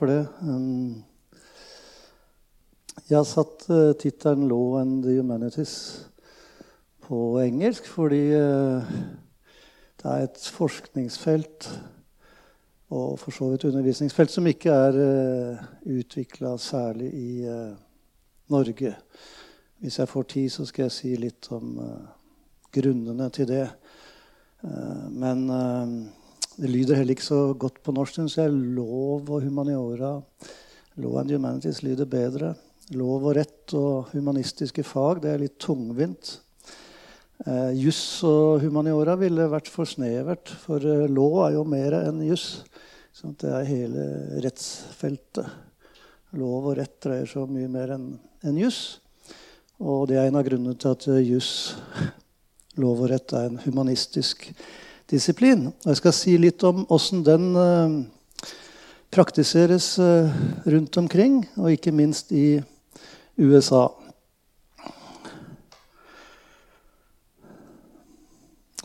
for det. Um, jeg har satt uh, tittelen 'Law and the Humanities' på engelsk fordi uh, det er et forskningsfelt og for så vidt undervisningsfelt som ikke er uh, utvikla særlig i Norge. Hvis jeg får tid, så skal jeg si litt om grunnene til det. Men det lyder heller ikke så godt på norsk, syns jeg. Lov og humaniora. Law and humanities lyder bedre. Lov og rett og humanistiske fag det er litt tungvint. Eh, juss og humaniora ville vært for snevert, for eh, lov er jo mer enn juss. Sånn det er hele rettsfeltet. Lov og rett dreier seg om mye mer enn en juss. Og det er en av grunnene til at juss, lov og rett, er en humanistisk disiplin. Og jeg skal si litt om åssen den uh, praktiseres uh, rundt omkring, og ikke minst i USA.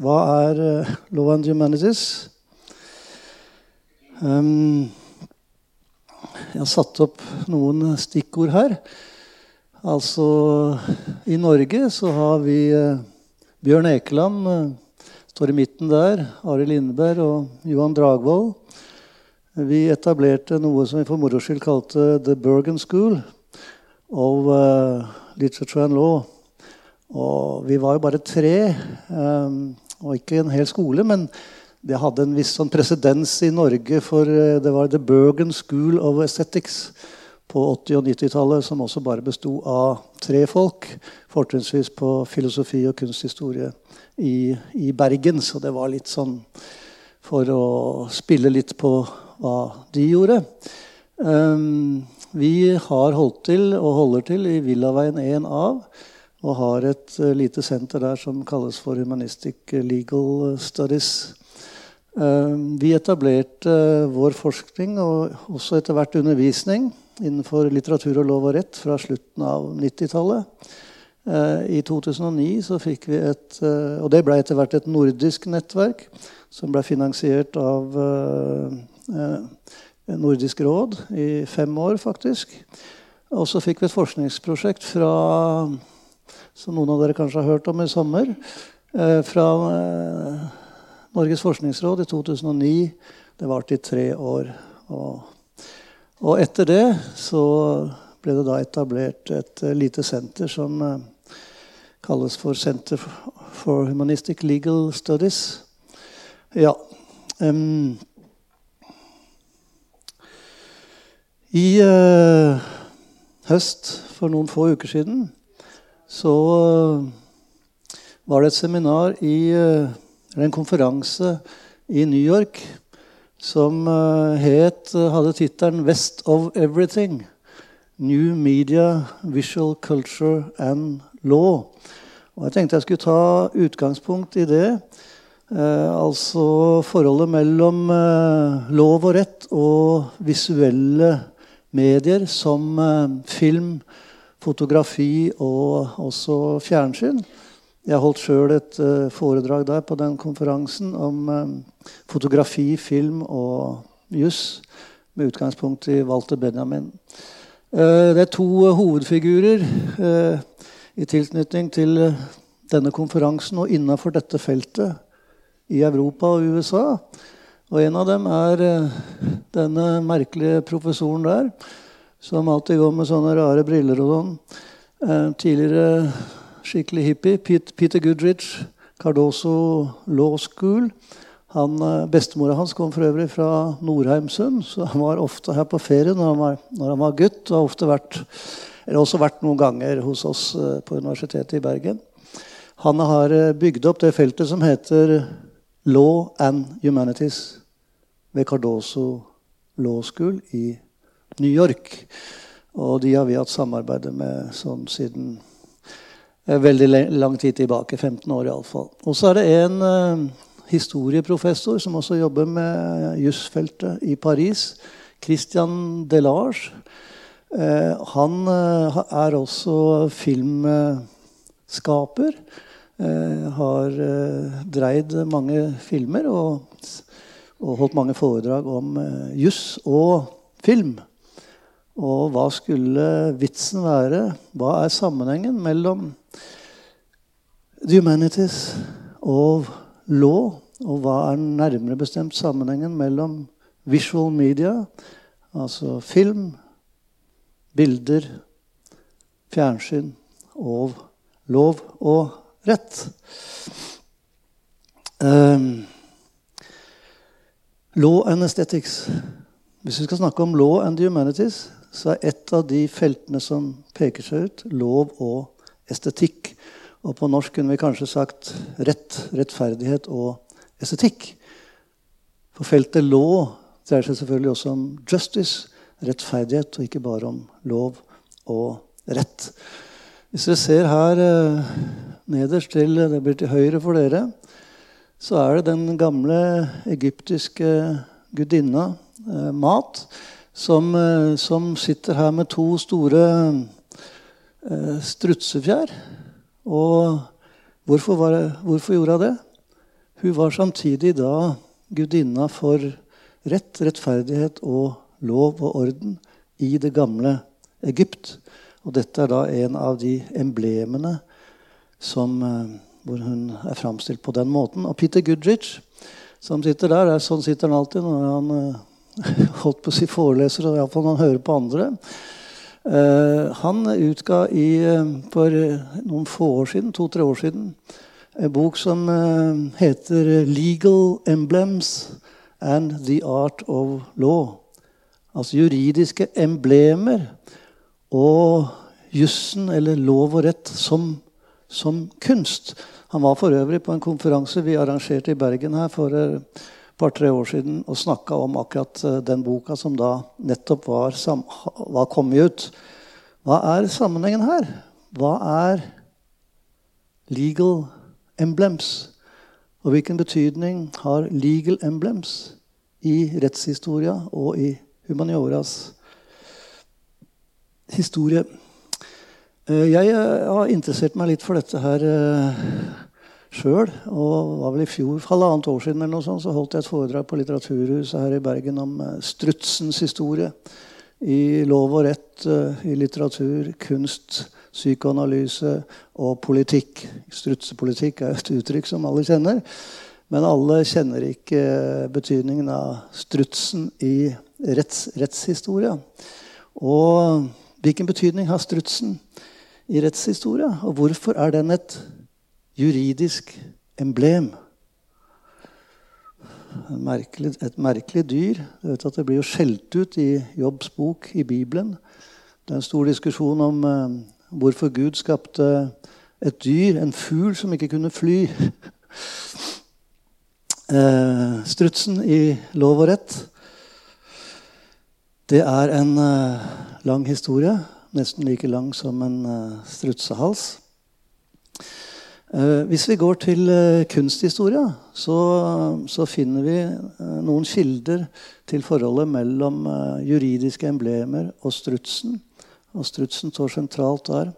Hva er uh, law and humanities? Um, jeg har satt opp noen stikkord her. Altså I Norge så har vi Bjørn Ekeland står i midten der. Arild Lindberg og Johan Dragvoll. Vi etablerte noe som vi for moro skyld kalte The Bergen School of uh, Literature and Law. Og vi var jo bare tre, um, og ikke en hel skole. Men det hadde en viss sånn presedens i Norge, for uh, det var The Bergen School of Aesthetics på 80- og 90-tallet som også bare besto av tre folk. Fortrinnsvis på filosofi og kunsthistorie i, i, Bergen. Så det var litt sånn for å spille litt på hva de gjorde. Um, vi har holdt til og holder til i Villaveien 1A. Og har et uh, lite senter der som kalles for Humanistic Legal Studies. Um, vi etablerte uh, vår forskning og også etter hvert undervisning innenfor litteratur og lov og rett fra slutten av 90-tallet. Eh, I 2009 så fikk vi et eh, Og det ble etter hvert et nordisk nettverk som ble finansiert av eh, Nordisk råd i fem år, faktisk. Og så fikk vi et forskningsprosjekt fra som noen av dere kanskje har hørt om i sommer. Fra Norges forskningsråd i 2009. Det varte i tre år. Og, og etter det så ble det da etablert et lite senter som kalles for Center for Humanistic Legal Studies. Ja. Um, I uh, høst, for noen få uker siden, så uh, var det et seminar i uh, en konferanse i New York som het, hadde tittelen 'West of Everything'. New Media, Visual Culture and Law. Og Jeg tenkte jeg skulle ta utgangspunkt i det. Eh, altså forholdet mellom eh, lov og rett og visuelle medier som eh, film, fotografi og også fjernsyn. Jeg holdt sjøl et eh, foredrag der på den konferansen om eh, fotografi, film og juss med utgangspunkt i Walter Benjamin. Eh, det er to hovedfigurer i tilknytning til denne konferansen og innafor dette feltet i Europa og USA. Og en av dem er denne merkelige professoren der, som alltid går med sånne rare briller og sånn. Tidligere skikkelig hippie. Peter Goodrich, Cardoso Law School. Han, Bestemora hans kom for øvrig fra Nordheimsund, så han var ofte her på ferie når han var, når han var gutt. og har ofte vært eller også vært noen ganger hos oss eh, på Universitetet i Bergen. Han har eh, bygd opp det feltet som heter Law and Humanities ved Cardoso Law School i New York. Og de har vi hatt samarbeid med sånn siden eh, veldig lang tid tilbake. 15 år iallfall. Og så er det en uh, historieprofessor som også jobber med jusfeltet i Paris. Christian Delage. Eh, han eh, er også filmskaper. Eh, har dreid mange filmer og holdt mange foredrag om juss og film. Og hva skulle vitsen være? Hva er sammenhengen mellom the humanities og law? Og hva er nærmere bestemt sammenhengen mellom visual media, altså film, bilder, fjernsyn og lov og rett? Um, law and aesthetics. Hvis vi skal snakke om law and the humanities, så er et av de feltene som peker seg ut, lov og estetikk. Og på norsk kunne vi kanskje sagt rett, rettferdighet og estetikk. For feltet law dreier seg selvfølgelig også om justice, rettferdighet, og ikke bare om lov og rett. Hvis dere ser her eh, nederst til Det blir til høyre for dere. Så er det den gamle egyptiske gudinna eh, Mat som, eh, som, sitter her med to store eh, strutsefjær. Og hvorfor, det, hvorfor, gjorde hun det? Hun var samtidig da gudinna for rett, rettferdighet og lov og orden i det gamle Egypt. Og dette er da en av de emblemene som, eh, hvor hun er framstilt på den måten. Og Peter Goodrich, som sitter der, er sånn sitter han alltid når han holdt på å si foreleser, og iallfall når han hører på andre. Uh, han utga i, uh, for noen få år siden, to-tre år siden en bok som uh, heter 'Legal Emblems and the Art of Law'. Altså juridiske emblemer og jussen, eller lov og rett, som, som kunst. Han var for øvrig på en konferanse vi arrangerte i Bergen her for par-tre år siden og snakka om akkurat eh, den boka som da nettopp var, var kommet ut. Hva er sammenhengen her? Hva er legal emblems? Og hvilken betydning har legal emblems i rettshistoria og i humanioras historie? Eh, jeg eh, har interessert meg litt for dette her sjøl. Og det var vel i fjor, halvannet år siden eller noe sånt, så holdt jeg et foredrag på Litteraturhuset her i Bergen om uh, strutsens historie. I lov og rett, uh, i litteratur, kunst, psykoanalyse og politikk. Strutsepolitikk er et uttrykk som alle kjenner. Men alle kjenner ikke betydningen av strutsen i retts, rettshistoria. Og hvilken betydning har strutsen i rettshistoria? Og hvorfor er den et juridisk emblem. Merkelig, et merkelig dyr. Du vet at Det blir jo skjelt ut i Jobbs bok i Bibelen. Det er en stor diskusjon om eh, hvorfor Gud skapte et dyr, en fugl, som ikke kunne fly. eh, strutsen i Lov og rett. Det er en eh, lang historie. Nesten like lang som en strutsehals. Eh, hvis vi går til eh, kunsthistoria, så, så, finner vi eh, noen kilder til forholdet mellom juridiske emblemer og strutsen. Og strutsen står sentralt der.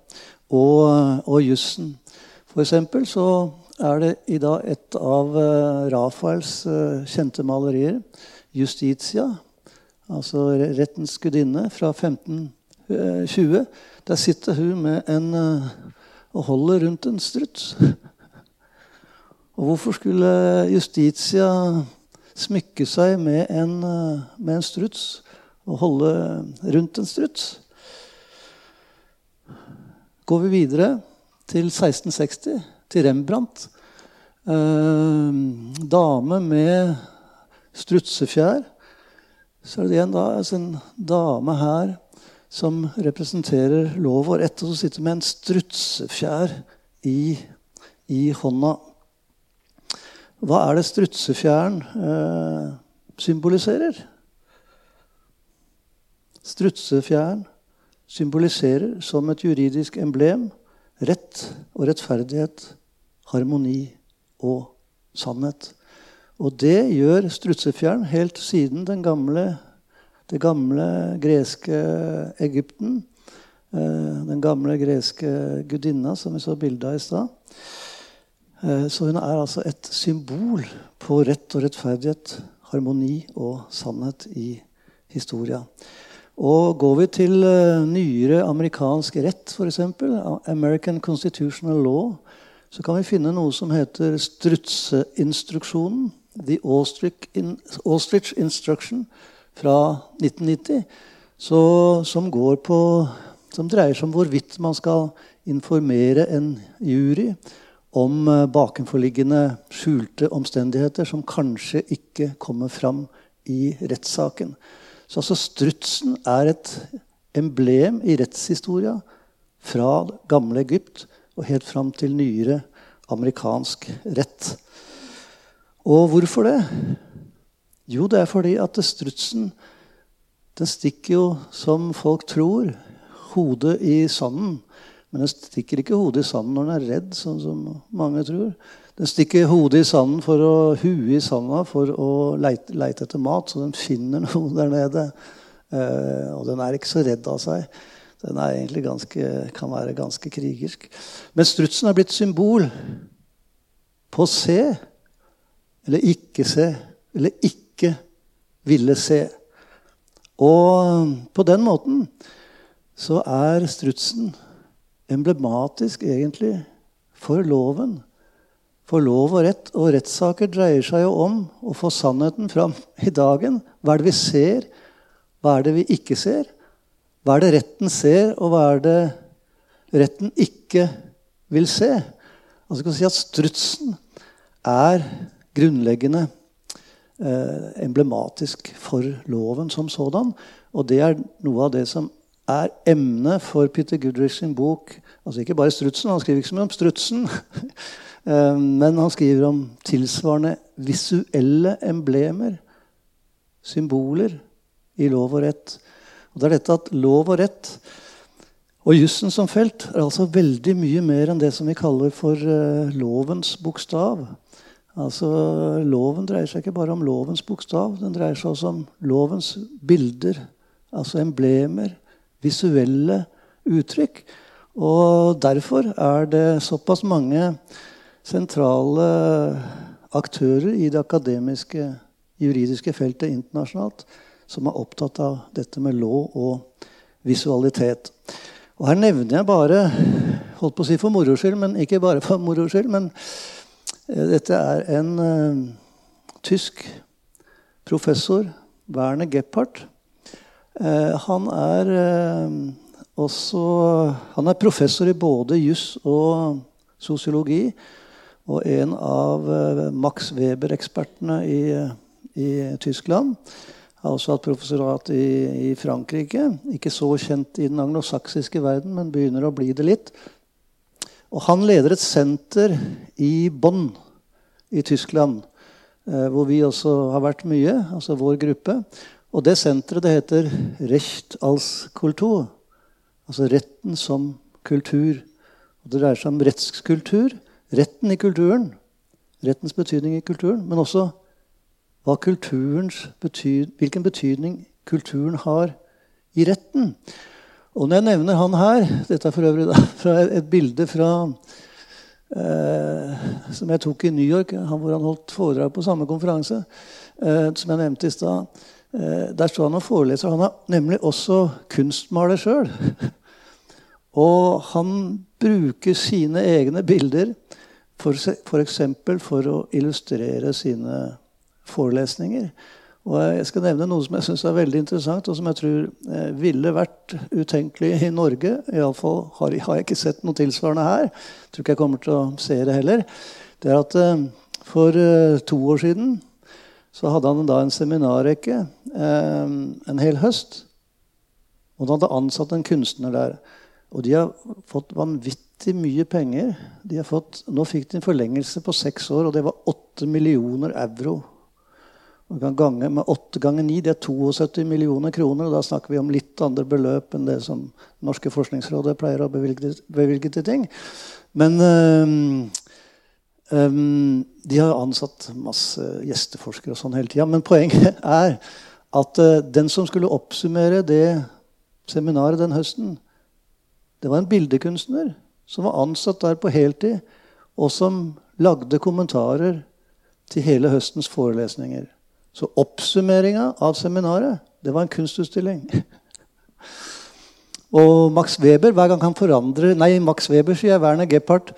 Og, og jussen. For eksempel så er det i dag et av Rafaels kjente malerier, 'Justitia', altså rettens gudinne, fra 1520. Der sitter hun med en og holder rundt en struts. Og hvorfor skulle Justitia smykke seg med en, med en struts og holde rundt en struts? Går vi videre til 1660, til Rembrandt. Eh, dame med strutsefjær. Så er det igjen da, altså en dame her som representerer lov og rett, og som sitter med en strutsefjær i, i hånda. Hva er det strutsefjæren eh, symboliserer? Strutsefjæren symboliserer som et juridisk emblem rett og rettferdighet, harmoni og sannhet. Og det gjør strutsefjæren helt siden den gamle det gamle greske Egypten. Eh, den gamle greske gudinna som vi så bilde av i stad. Eh, så hun er altså et symbol på rett og rettferdighet, harmoni og sannhet i historia. Og går vi til uh, nyere amerikansk rett, f.eks., American Constitutional Law, så kan vi finne noe som heter strutseinstruksjonen. The Ostrich, Ostrich Instruction fra 1990. Så, som, på, som dreier seg om hvorvidt man skal informere en jury om uh, bakenforliggende skjulte omstendigheter som kanskje ikke kommer fram i rettssaken. Så altså strutsen er et emblem i rettshistoria fra gamle Egypt og helt fram til nyere amerikansk rett. Og hvorfor det? Jo, det er fordi at strutsen den stikker jo, som folk tror, hodet i sanden. Men den stikker ikke hodet i sanden når den er redd, sånn som mange tror. Den stikker hodet i sanden for å hue i sanda for å leite, leite, etter mat. Så den finner noe der nede. Eh, og den er ikke så redd av seg. Den er egentlig ganske, kan være ganske krigersk. Men strutsen er blitt symbol på å se eller ikke se. Eller ikke ville se. Og på den måten så er strutsen emblematisk egentlig for loven. For lov og rett og rettssaker dreier seg jo om å få sannheten fram i dagen. Hva er det vi ser? Hva er det vi ikke ser? Hva er det retten ser, og hva er det retten ikke vil se? Altså kan si at Strutsen er grunnleggende emblematisk for loven som sådan. Og det er noe av det som er emnet for Peter Goodrich sin bok. Altså ikke bare strutsen, han skriver ikke så mye om strutsen. Eh, men han skriver om tilsvarende visuelle emblemer, symboler, i lov og rett. Og det er dette at lov og rett og jussen som felt er altså veldig mye mer enn det som vi kaller for uh, lovens bokstav. Altså, Loven dreier seg ikke bare om lovens bokstav. Den dreier seg også om lovens bilder, altså emblemer, visuelle uttrykk. Og derfor er det såpass mange sentrale aktører i det akademiske, juridiske feltet internasjonalt som er opptatt av dette med lov og visualitet. Og Her nevner jeg bare holdt på å si for moro skyld, men ikke bare for moro skyld. Men dette er en uh, tysk professor, Werner Gephardt. Uh, han er uh, også Han er professor i både juss og sosiologi. Og en av eh, Max Weber-ekspertene i, i, Tyskland har også hatt professorat i, i, Frankrike. Ikke så kjent i den anglosaksiske verden, men begynner å bli det litt. Og han leder et senter i Bonn i Tyskland, eh, hvor vi også har vært mye, altså vår gruppe. Og det senteret det heter Recht als Kultur. Altså retten som kultur. Og det dreier seg om rettskultur retten i kulturen, rettens betydning i kulturen, men også betyd, hvilken betydning kulturen har i retten. Og når jeg nevner han her Dette er for øvrig da, fra et bilde fra eh, som jeg tok i New York, han hvor han holdt foredrag på samme konferanse, eh, som jeg nevnte i stad. Eh, der står han og foreleser. Han er nemlig også kunstmaler sjøl. Og han bruker sine egne bilder F.eks. For, for, for å illustrere sine forelesninger. Og jeg skal nevne noe som jeg syns er veldig interessant, og som jeg tror eh, ville vært utenkelig i Norge. Iallfall har, har jeg ikke sett noe tilsvarende her. Jeg tror ikke jeg kommer til å se det heller. Det er at eh, For eh, to år siden så hadde han da en seminarrekke en hel høst. Og han hadde ansatt en kunstner der. Og de har fått vanvittig mye penger. De fått, nå fikk de en forlengelse på seks år, og det var åtte millioner euro. Man kan gange med 8 ganger 9, det er 72 millioner kroner. og Da snakker vi om litt andre beløp enn det som Norske forskningsrådet pleier å bevilge, bevilge til ting. Men um, um, de har ansatt masse gjesteforskere og sånn hele tida. Men poenget er at uh, den som skulle oppsummere det seminaret den høsten, det var en bildekunstner som var ansatt der på heltid, og som lagde kommentarer til hele høstens forelesninger. Så oppsummeringa av seminaret Det var en kunstutstilling. Og Max Weber, hver gang han forandrer Nei, Max Weber, sier jeg. Werner Gephardt.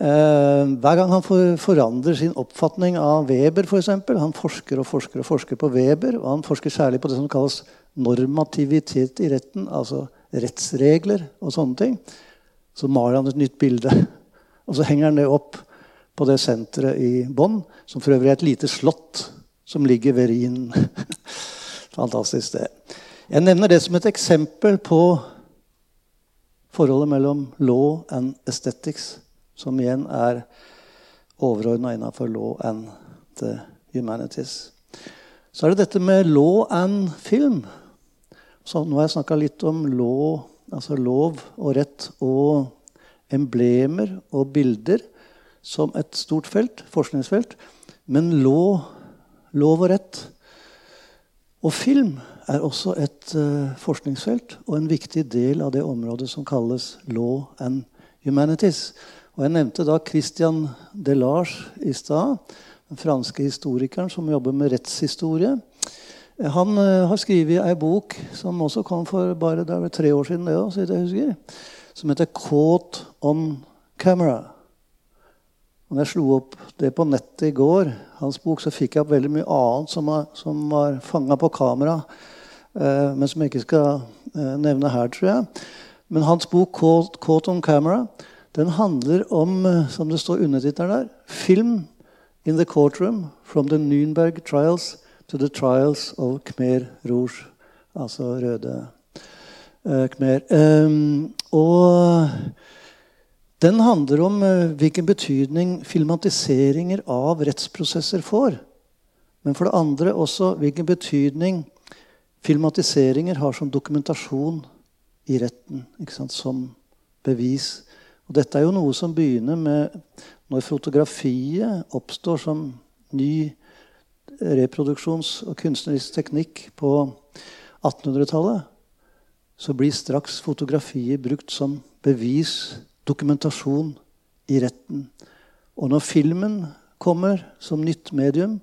Eh, hver gang han for, forandrer sin oppfatning av Weber, f.eks. For han forsker og forsker og forsker på Weber, og han forsker særlig på det som kalles normativitet i retten, altså rettsregler og sånne ting. Så maler han et nytt bilde, og så henger han det opp på det senteret i Bonn, som for øvrig er et lite slott som ligger ved Rhinen. Fantastisk sted. Jeg nevner det som et eksempel på forholdet mellom law and aesthetics, som igjen er overordna innafor law and the humanities. Så er det dette med law and film. Så nå har jeg snakka litt om law, altså lov og rett og emblemer og bilder som et stort felt, forskningsfelt. Men law, lov og rett og film er også et uh, forskningsfelt og en viktig del av det området som kalles law and humanities. Og Jeg nevnte da Christian Delage i stad, den franske historikeren som jobber med rettshistorie. Han uh, har skrevet ei bok som også kom for bare tre år siden, det også, som heter 'Caught on Camera'. Og når jeg slo opp det på nettet i går, hans bok, så fikk jeg opp veldig mye annet som var, som var fanga på kamera. Eh, men som jeg ikke skal eh, nevne her, tror jeg. Men hans bok 'Caught on Camera' den handler om, eh, som det står undertittelen der, 'Film in the courtroom from the Nürnberg trials to the trials of Khmer Rouge'. Altså røde eh, khmer. Um, og den handler om uh, hvilken betydning filmatiseringer av rettsprosesser får. Men for det andre også hvilken betydning filmatiseringer har som dokumentasjon i retten. Som bevis. Og dette er jo noe som begynner med når fotografiet oppstår som ny reproduksjons- og kunstnerisk teknikk på 1800-tallet. Så blir straks fotografiet brukt som bevis, dokumentasjon, i retten. Og når filmen kommer som nytt medium,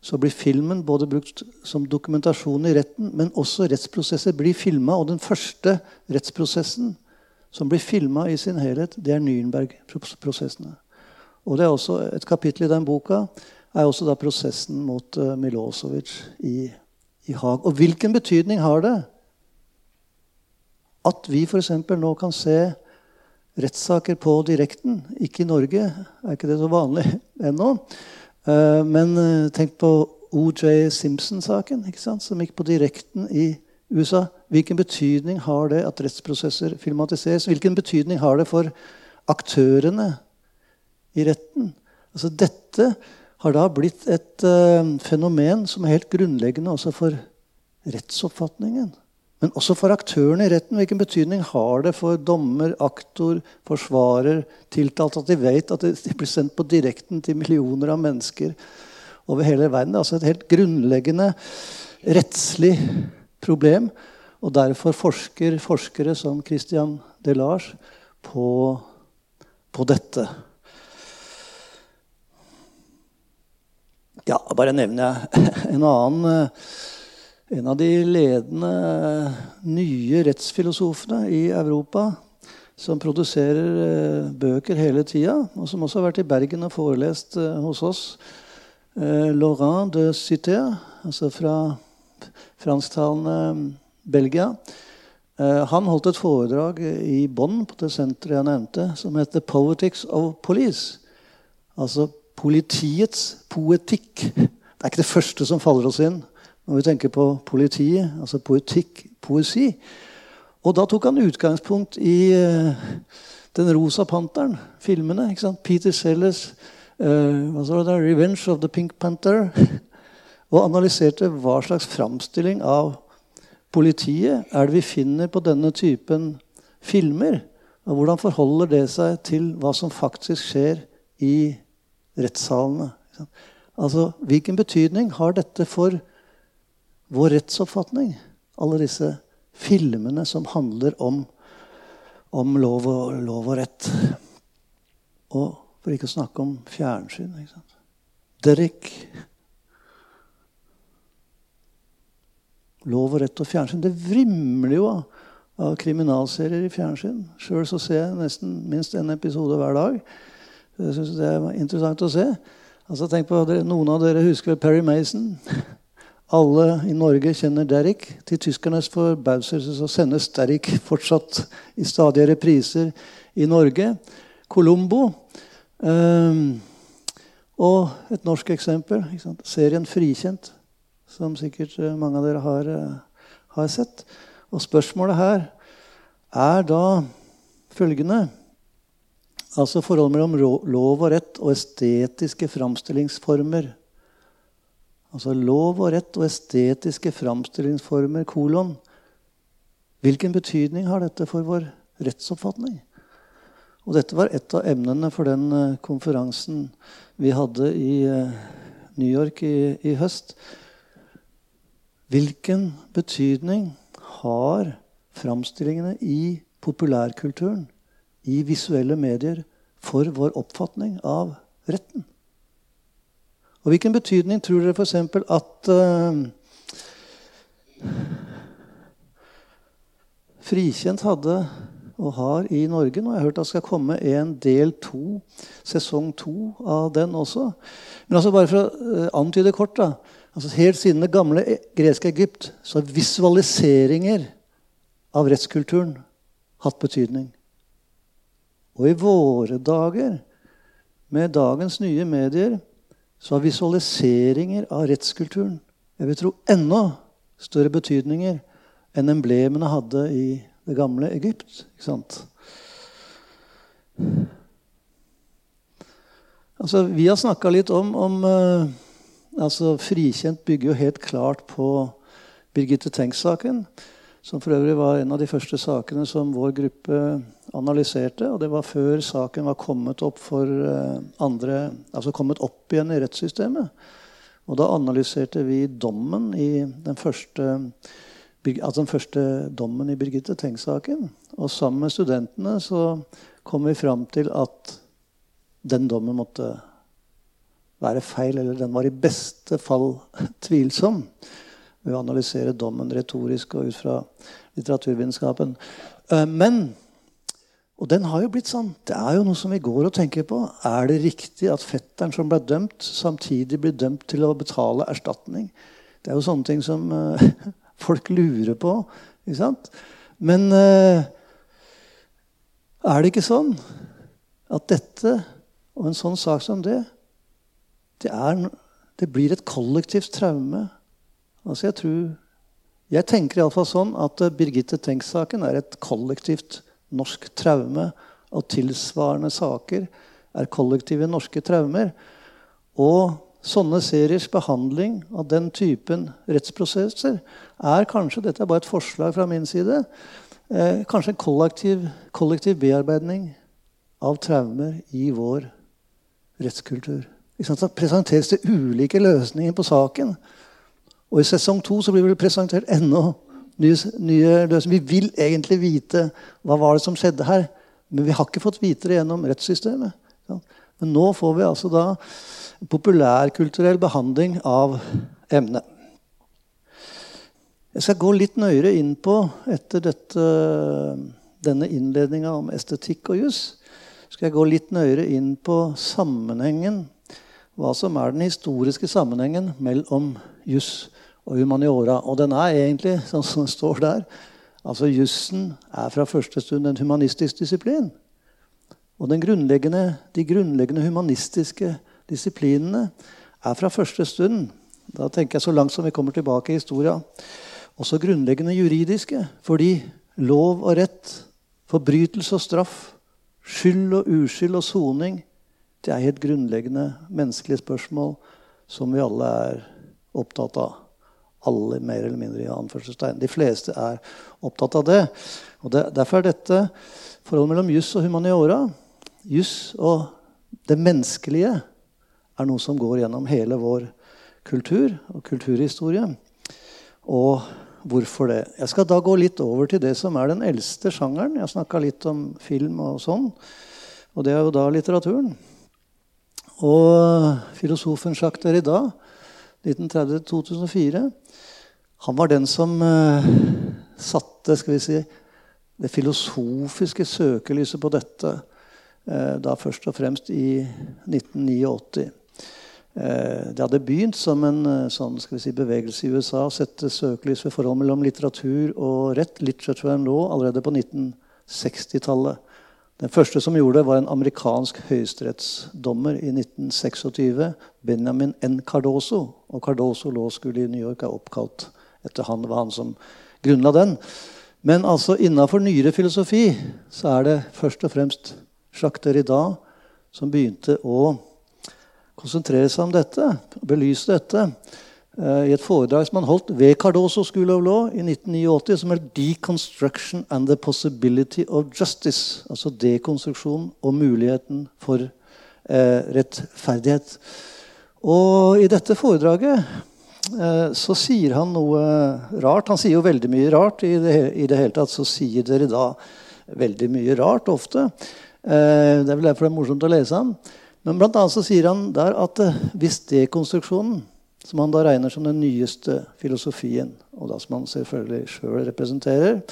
så blir filmen både brukt som dokumentasjon i retten, men også rettsprosesser blir filma. Og den første rettsprosessen som blir filma i sin helhet, det er Nürnberg-prosessene. Og det er også Et kapittel i den boka er også da prosessen mot uh, Milosevic i, i Haag. Og hvilken betydning har det at vi f.eks. nå kan se rettssaker på direkten? Ikke i Norge, er ikke det så vanlig ennå. Eh, men eh, tenk på OJ Simpson-saken, som gikk på direkten i USA. Hvilken betydning har det at rettsprosesser filmatiseres? Hvilken betydning har det for aktørene i retten? Altså, dette har da blitt et uh, fenomen som er helt grunnleggende også for rettsoppfatningen. Men også for aktørene i retten. Hvilken betydning har det for dommer, aktor, forsvarer, tiltalt at de vet at de blir sendt på direkten til millioner av mennesker over hele verden? Det er altså et helt grunnleggende rettslig problem. Og derfor forsker forskere som Christian Delage på, på dette. Ja, bare nevner jeg en annen en av de ledende nye rettsfilosofene i Europa som produserer eh, bøker hele tida, og som også har vært i Bergen og forelest eh, hos oss. Eh, Laurent de Cité, altså fra fransktalende Belgia. Han holdt et foredrag i Bonn på det senteret jeg nevnte, som heter 'Politics of Police'. Altså politiets poetikk. Det er ikke det første som faller oss inn når vi tenker på politiet, altså poetikk, poesi. Og da tok han utgangspunkt i uh, Den rosa panteren, filmene. ikke sant? Peter Sellers uh, 'Revenge of the Pink Panther'. og analyserte hva slags framstilling av politiet er det vi finner på denne typen filmer. Og hvordan forholder det seg til hva som faktisk skjer i rettssalene? Altså, Hvilken betydning har dette for vår rettsoppfatning. Alle disse filmene som handler om, om lov, og, lov, og, rett. Og for ikke å snakke om fjernsyn. ikke sant? Derek Lov og rett og fjernsyn. Det vrimler jo av, kriminalserier i fjernsyn. Sjøl ser jeg nesten minst en episode hver dag. Jeg synes det er interessant å se. Altså, tenk på, Noen av dere husker Perry Mason. Alle i Norge kjenner Derrick. Til tyskernes forbauselse så sendes Derrick fortsatt i stadige repriser i Norge. Colombo. Um, og et norsk eksempel. Serien 'Frikjent', som sikkert eh, mange av dere har, uh, har sett. Og spørsmålet her er da følgende Altså forholdet mellom lov og rett og estetiske framstillingsformer. Altså lov og rett og estetiske framstillingsformer, kolon. Hvilken betydning har dette for vår rettsoppfatning? Og dette var et av emnene for den eh, konferansen vi hadde i eh, New York i, i høst. Hvilken betydning har framstillingene i populærkulturen i visuelle medier for vår oppfatning av retten. Og hvilken betydning tror dere f.eks. at uh, Frikjent hadde og har i Norge nå? Jeg har hørt at det skal komme en del to, sesong to av den også. Men altså bare for å uh, antyde kort da, altså Helt siden det gamle e, greske Egypt så har visualiseringer av rettskulturen hatt betydning. Og i våre dager, med dagens nye medier, så har visualiseringer av rettskulturen jeg vil tro enda større betydninger enn emblemene hadde i det gamle Egypt. Ikke sant? Altså, vi har snakka litt om, om uh, altså, Frikjent bygger jo helt klart på Birgitte Tengs-saken. Som for øvrig var en av de første sakene som vår gruppe analyserte. Og det var før saken var kommet opp, eh, andre, altså kommet opp igjen i rettssystemet. Og da analyserte vi dommen i den første, altså den første dommen i Birgitte Tengs-saken. Og sammen med studentene så kom vi fram til at den dommen måtte være feil, eller den var i beste fall tvilsom ved å analysere dommen retorisk og ut fra litteraturvitenskapen. Eh, men og den har jo blitt sånn. Det er jo noe som vi går og tenker på. Er det riktig at fetteren som ble dømt, samtidig blir dømt til å betale erstatning? Det er jo sånne ting som uh, folk lurer på. Ikke sant? Men uh, er det ikke sånn at dette og en sånn sak som det, det, er, det blir et kollektivt traume Altså jeg, tror, jeg tenker iallfall sånn at eh, Birgitte Tengs-saken er et kollektivt norsk traume. Og tilsvarende saker er kollektive norske traumer. Og sånne seriers behandling av den typen rettsprosesser er kanskje Dette er bare et forslag fra min side. Eh, kanskje en kollektiv, kollektiv bearbeidning av traumer i vår rettskultur. Så presenteres det ulike løsninger på saken. Og i sesong to så blir det presentert enda nye, nye løsninger. Vi vil egentlig vite hva var det som skjedde her, men vi har ikke fått vite det gjennom rettssystemet. Men nå får vi altså da populærkulturell behandling av emnet. Jeg skal gå litt nøyere inn på, etter dette, denne innledninga om estetikk og juss, skal jeg gå litt nøyere inn på sammenhengen, hva som er den historiske sammenhengen mellom juss og humaniora. Og den er egentlig, sånn som det står der altså Jussen er fra første stund en humanistisk disiplin. Og grunnleggende, de grunnleggende humanistiske disiplinene er fra første stund Da tenker jeg så langt som vi kommer tilbake i historia. Også grunnleggende juridiske. Fordi lov og rett, forbrytelse og straff, skyld og uskyld og soning det er helt grunnleggende menneskelige spørsmål som vi alle er opptatt av. Alle mer eller mindre i anførselstegn. De fleste er opptatt av det. Og det, Derfor er dette forholdet mellom juss og humaniora Juss og det menneskelige er noe som går gjennom hele vår kultur og kulturhistorie. Og hvorfor det? Jeg skal da gå litt over til det som er den eldste sjangeren. Jeg snakka litt om film og sånn. Og det er jo da litteraturen. Og filosofen Jacques Derrida 1930-2004 Han var den som uh, satte skal vi si, det filosofiske søkelyset på dette. Uh, da først og fremst i 1989. Uh, det hadde begynt som en sånn, si, bevegelse i USA å sette søkelys ved forhold mellom litteratur og rett, literature and law, allerede på 1960-tallet. Den første som gjorde det, var en amerikansk høyesterettsdommer i 1926. Benjamin N. Cardoso. Og Cardoso Law School i New York er oppkalt etter han. Var han som grunnla den. Men altså innafor nyere filosofi så er det først og fremst Jacques Derrida som begynte å konsentrere seg om dette, belyse dette. Eh, i et foredrag som han holdt ved Cardoso School of Law i 1989, som er 'Deconstruction and the Possibility of Justice'. Altså dekonstruksjon og muligheten for eh, rettferdighet. Og i dette foredraget så sier han noe rart. Han sier jo veldig mye rart. I det, i det hele tatt så sier dere da veldig mye rart ofte. Eh, det er vel derfor det er morsomt å lese han. Men blant annet så sier han der at eh, hvis dekonstruksjonen som han da regner som den nyeste filosofien, og da som han selvfølgelig sjøl representerer.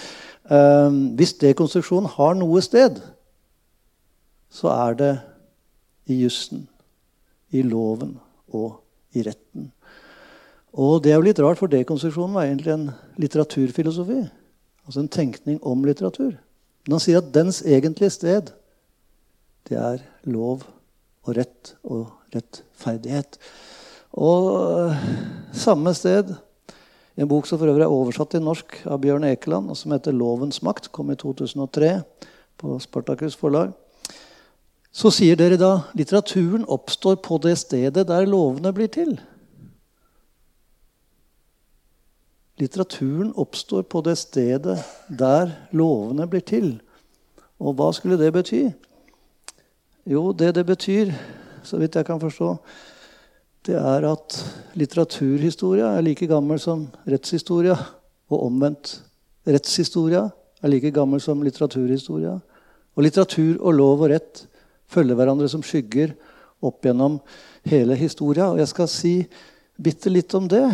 Hvis dekonstruksjonen har noe sted, så er det i jussen, i loven og i retten. Og det er jo litt rart, for dekonstruksjonen var egentlig en litteraturfilosofi. Altså en tenkning om litteratur. Men han sier at dens egentlige sted, det er lov og rett og rettferdighet. Og eh, samme sted, i en bok som for øvrig er oversatt til norsk av Bjørn Ekeland, og som heter 'Lovens makt', kom i 2003 på Spartakus forlag, så sier dere da litteraturen oppstår på det stedet der lovene blir til. Litteraturen oppstår på det stedet der lovene blir til. Og hva skulle det bety? Jo, det det betyr, så vidt jeg kan forstå, det er at litteraturhistoria er like gammel som rettshistoria. Og omvendt. Rettshistoria er like gammel som litteraturhistoria. Og litteratur og lov og rett følger hverandre som skygger opp gjennom hele historia. Og jeg skal si bitte litt om det,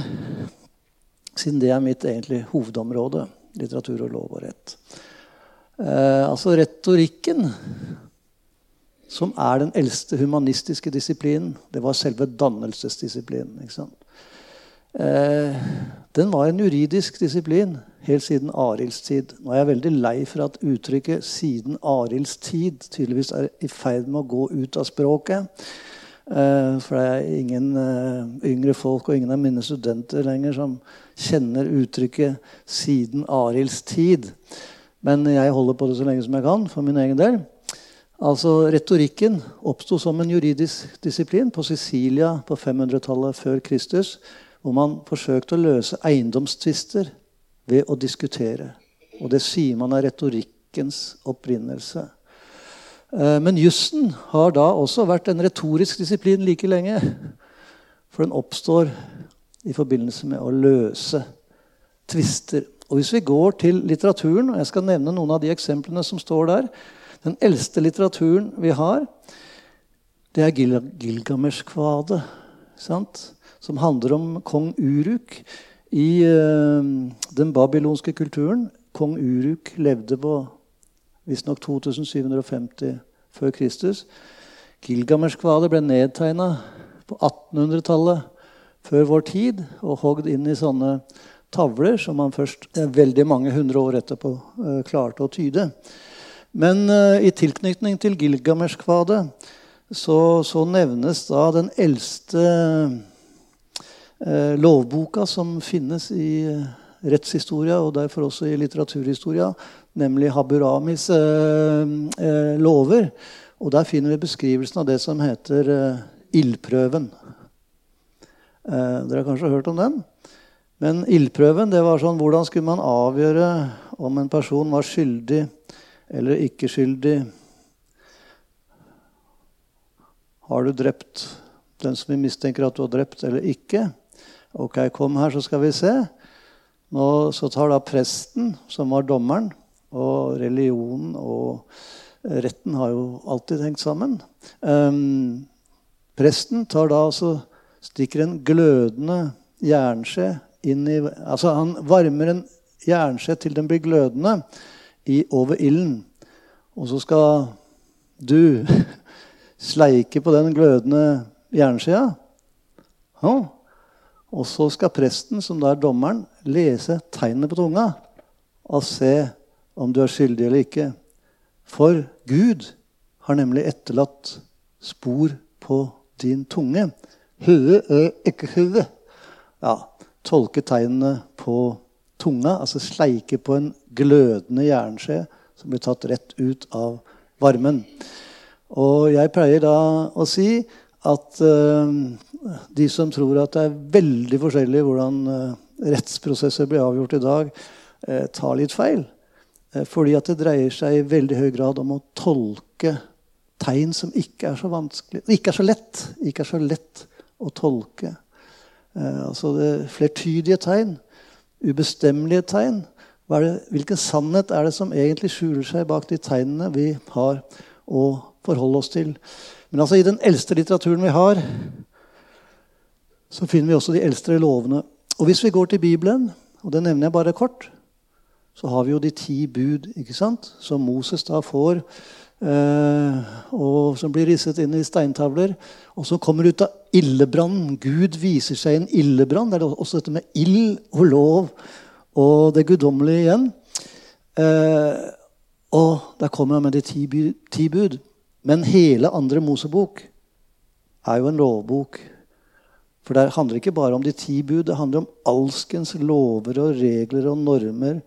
siden det er mitt egentlig hovedområde. Litteratur og lov og rett. Eh, altså retorikken som er den eldste humanistiske disiplinen. Det var selve dannelsesdisiplinen. Eh, den var en juridisk disiplin helt siden Arilds tid. Nå er jeg veldig lei for at uttrykket 'siden Arilds tid' tydeligvis er i ferd med å gå ut av språket. Eh, for det er ingen eh, yngre folk og ingen av mine studenter lenger som kjenner uttrykket 'siden Arilds tid'. Men jeg holder på det så lenge som jeg kan for min egen del. Altså Retorikken oppsto som en juridisk disiplin på Sicilia på 500-tallet før Kristus, hvor man forsøkte å løse eiendomstvister ved å diskutere. Og det sier man er retorikkens opprinnelse. Eh, men jussen har da også vært en retorisk disiplin like lenge. For den oppstår i forbindelse med å løse tvister. Og Hvis vi går til litteraturen, og jeg skal nevne noen av de eksemplene som står der, den eldste litteraturen vi har, det er Gil Gilgamesh-kvadet. Som handler om kong Uruk i uh, den babylonske kulturen. Kong Uruk levde på visstnok 2750 før Kristus. Gilgamesh-kvadet ble nedtegna på 1800-tallet før vår tid og hogd inn i sånne tavler som man først eh, veldig mange hundre år etterpå uh, klarte å tyde. Men uh, i tilknytning til Gilgamesh-kvadet så, så, nevnes da den eldste uh, lovboka som finnes i rettshistoria, og derfor også i litteraturhistoria, nemlig Haburamis lover. Og der finner vi beskrivelsen av det som heter ildprøven. Dere har kanskje hørt om den? Men ildprøven det var sånn hvordan skulle man avgjøre om en person var skyldig eller ikke skyldig? Har du drept den som vi mistenker at du har drept, eller ikke? Ok, kom her, så skal vi se. Nå, så tar da presten, som var dommeren, og religionen og retten har jo alltid hengt sammen. Um, presten tar da altså stikker en glødende jernskje inn i Altså, han varmer en jernskje til den blir glødende i, over ilden. Og så skal du sleike på den glødende jernskjea. Ja. Og så skal presten, som da er dommeren, lese tegnene på tunga og se om du er skyldig eller ikke. For Gud har nemlig etterlatt spor på din tunge. Høe er ikke høe. Ja, tolke tegnene på tunga, altså sleike på en glødende jernskje som blir tatt rett ut av varmen. Og jeg pleier da å si at uh, de som tror at det er veldig forskjellig hvordan uh, rettsprosesser blir avgjort i dag, uh, tar litt feil. fordi at det dreier seg i veldig høy grad om å tolke tegn som ikke er så vanskelig, ikke er så lett. Ikke er så lett å tolke. altså det flertydige tegn, ubestemmelige tegn. Det, hvilken sannhet er det som egentlig skjuler seg bak de tegnene vi har å forholde oss til? Men altså i den eldste litteraturen vi har, så finner vi også de eldste lovene. Og hvis vi går til Bibelen, og det nevner jeg bare kort, så har vi jo de ti bud ikke sant? som Moses da får, eh, og som blir risset inn i steintavler, og som kommer ut av ildebrannen. Gud viser seg i en ildebrann. Det er også dette med ild og lov og det guddommelige igjen. Eh, og der kommer han med de ti, ti bud. Men hele andre Mosebok er jo en lovbok. For det handler ikke bare om de ti bud. Det handler om alskens lover og regler og normer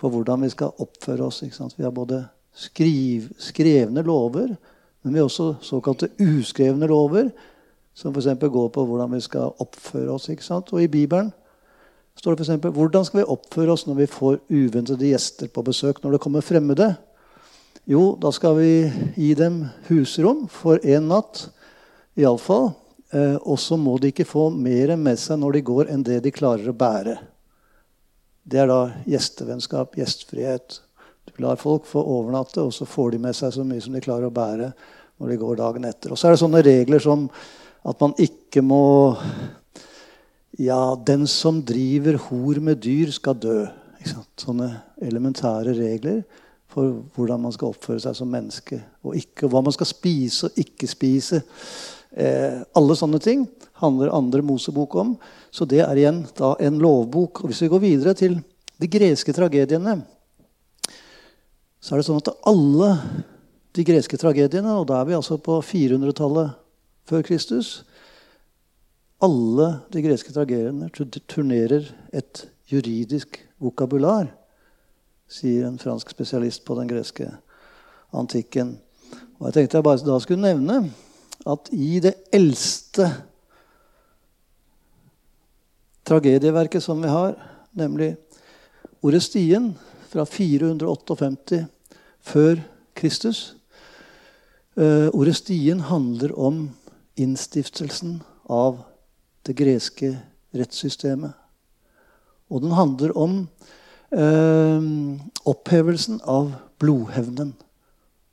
for hvordan vi skal oppføre oss. Vi har både skriv, skrevne lover, men vi har også såkalte uskrevne lover, som f.eks. går på hvordan vi skal oppføre oss. Og i Bibelen står det f.eks.: Hvordan skal vi oppføre oss når vi får uventede gjester på besøk? Når det kommer fremmede? Jo, da skal vi gi dem husrom for én natt iallfall. Eh, og så må de ikke få mer med seg når de går, enn det de klarer å bære. Det er da gjestevennskap, gjestfrihet. Du lar folk få overnatte, og så får de med seg så mye som de klarer å bære når de går dagen etter. Og så er det sånne regler som at man ikke må Ja, den som driver hor med dyr, skal dø. Sånne elementære regler for hvordan man skal oppføre seg som menneske. Og, ikke, hva man skal spise og ikke spise. Eh, alle sånne ting handler andre Mosebok om. Så det er igjen da en lovbok. Og Hvis vi går videre til de greske tragediene, så er det sånn at alle de greske tragediene, og da er vi altså på 400-tallet før Kristus Alle de greske tragediene turnerer et juridisk vokabular sier en fransk spesialist på den greske antikken. Og jeg tenkte jeg bare da skulle nevne at i det eldste tragedieverket som vi har, nemlig Orestien fra 458 før Kristus uh, Orestien handler om innstiftelsen av det greske rettssystemet. Og den handler om eh, opphevelsen av blodhevnen.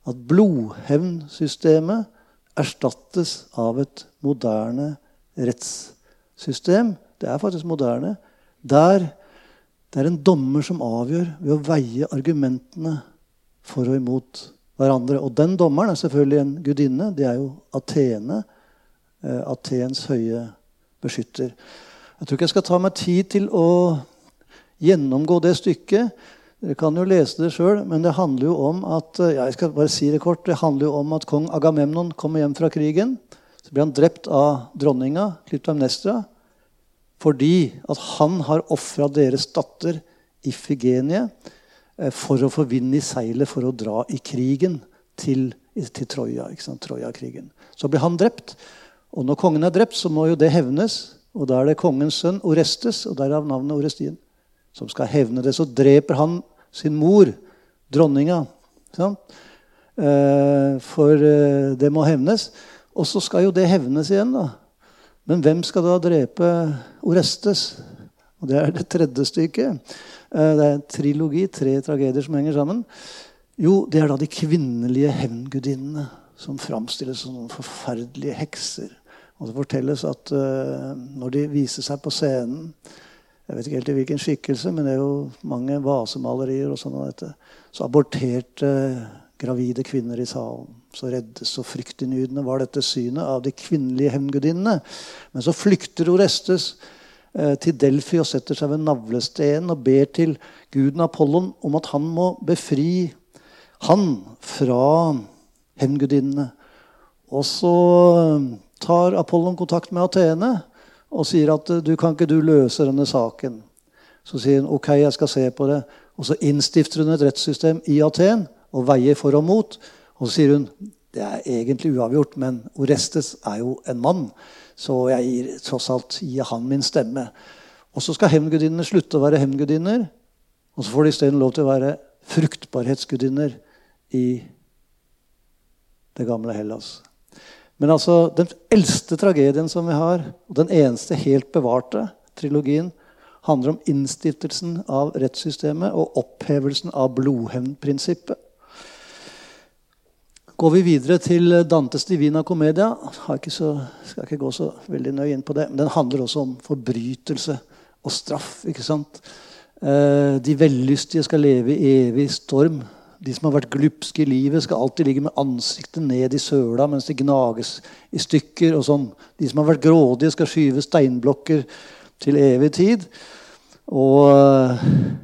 At blodhevnsystemet erstattes av et moderne rettssystem. Det er faktisk moderne. Der det er en dommer som avgjør ved å veie argumentene for og imot hverandre. Og den dommeren er selvfølgelig en gudinne. Det er jo Atene. Eh, Atens høye beskytter. Jeg tror ikke jeg skal ta meg tid til å gjennomgå det stykket. Dere kan jo lese det sjøl, men det handler jo om at ja, jeg skal bare si det kort, det handler jo om at kong Agamemnon kommer hjem fra krigen. Så blir han drept av dronninga Klyptamnestra fordi at han har ofra deres datter Ifigenie eh, for å få vind i seilet for å dra i krigen til, til Troja. Troja-krigen. Så blir han drept. Og når kongen er drept, så må jo det hevnes. Og da er det kongens sønn Orestes, og derav navnet Orestien som skal hevne det. Så dreper han sin mor, dronninga. Eh, for eh, det må hevnes. Og så skal jo det hevnes igjen. da. Men hvem skal da drepe Orestes? Og Det er det tredje stykket. Eh, det er en trilogi, tre tragedier som henger sammen. Jo, det er da de kvinnelige hevngudinnene som framstilles som noen forferdelige hekser. Og det fortelles at uh, når de viser seg på scenen Jeg vet ikke helt i hvilken skikkelse, men det er jo mange vasemalerier og sånn av dette. Så aborterte gravide kvinner i salen. Så reddes og fryktinngytende var dette synet av de kvinnelige hevngudinnene. Men så flykter Orestes eh, til Delfi og setter seg ved navlestenen og ber til guden Apollon om at han må befri han fra hevngudinnene. Og så eh, tar Apollon kontakt med Atene og sier at du kan ikke du løse denne saken. Så sier han ok, jeg skal se på det. Og så innstifter hun et rettssystem i Aten og veier for og mot. Og så sier hun det er egentlig uavgjort, men Orestes er jo en mann. Så jeg gir tross alt gir han min stemme. Og så skal hevngudinnene slutte å være hevngudinner. Og så får de isteden lov til å være fruktbarhetsgudinner i det gamle Hellas. Men altså, den eldste tragedien som vi har, og den eneste helt bevarte trilogien, handler om innstiftelsen av rettssystemet og opphevelsen av blodhevnprinsippet. Går vi videre til Dantes Divina Comedia ikke så, skal ikke gå så veldig nøye inn på det, men Den handler også om forbrytelse og straff. ikke sant? Eh, de vellystige skal leve i evig storm. De som har vært glupske i livet, skal alltid ligge med ansiktet ned i søla mens de gnages i stykker. og sånn. De som har vært grådige, skal skyve steinblokker til evig tid. Og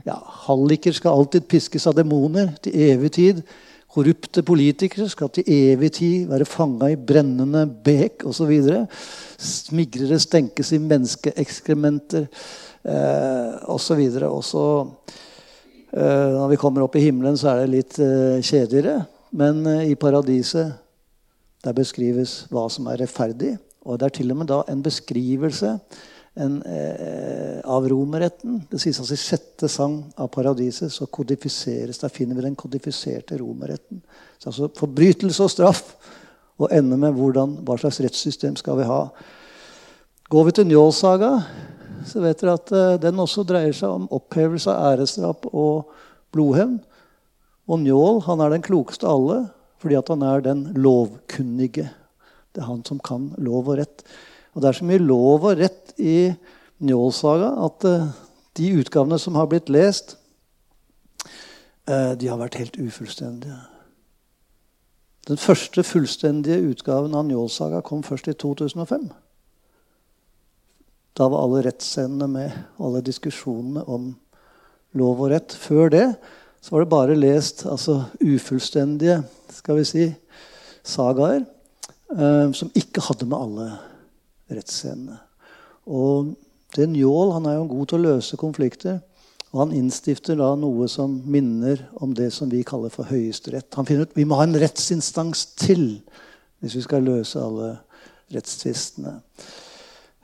ja, halliker skal alltid piskes av demoner til evig tid. Korrupte politikere skal til evig tid være fanga i brennende bek osv. Smigrere stenkes i menneskeekskrementer eh, osv. Og så eh, Når vi kommer opp i himmelen, så er det litt eh, kjedeligere. Men eh, i paradiset der beskrives hva som er rettferdig. Og det er til og med da en beskrivelse en, eh, av romerretten. Det sies altså i sjette sang av Paradiset så kodifiseres, der finner vi den kodifiserte romerretten. Så altså Forbrytelse og straff og ende med hvordan, hva slags rettssystem skal vi ha. Går vi til Njålsaga, så vet dere at eh, den også dreier seg om opphevelse av æresdrap og blodhevn. Og Njål han er den klokeste av alle fordi at han er den lovkunnige. Det er han som kan lov og rett. Og det er så mye lov og rett i Njålsaga at uh, de utgavene som har blitt lest, uh, de har vært helt ufullstendige. Den første fullstendige utgaven av Njålsaga kom først i 2005. Da var alle rettsscenene med, alle diskusjonene om lov og rett. Før det så var det bare lest altså, ufullstendige skal vi si, sagaer eh, som ikke hadde med alle rettsscenene. Og det Njål han er jo god til å løse konflikter. Og han innstifter da noe som minner om det som vi kaller for Høyesterett. Han finner ut vi må ha en rettsinstans til hvis vi skal løse alle rettstvistene.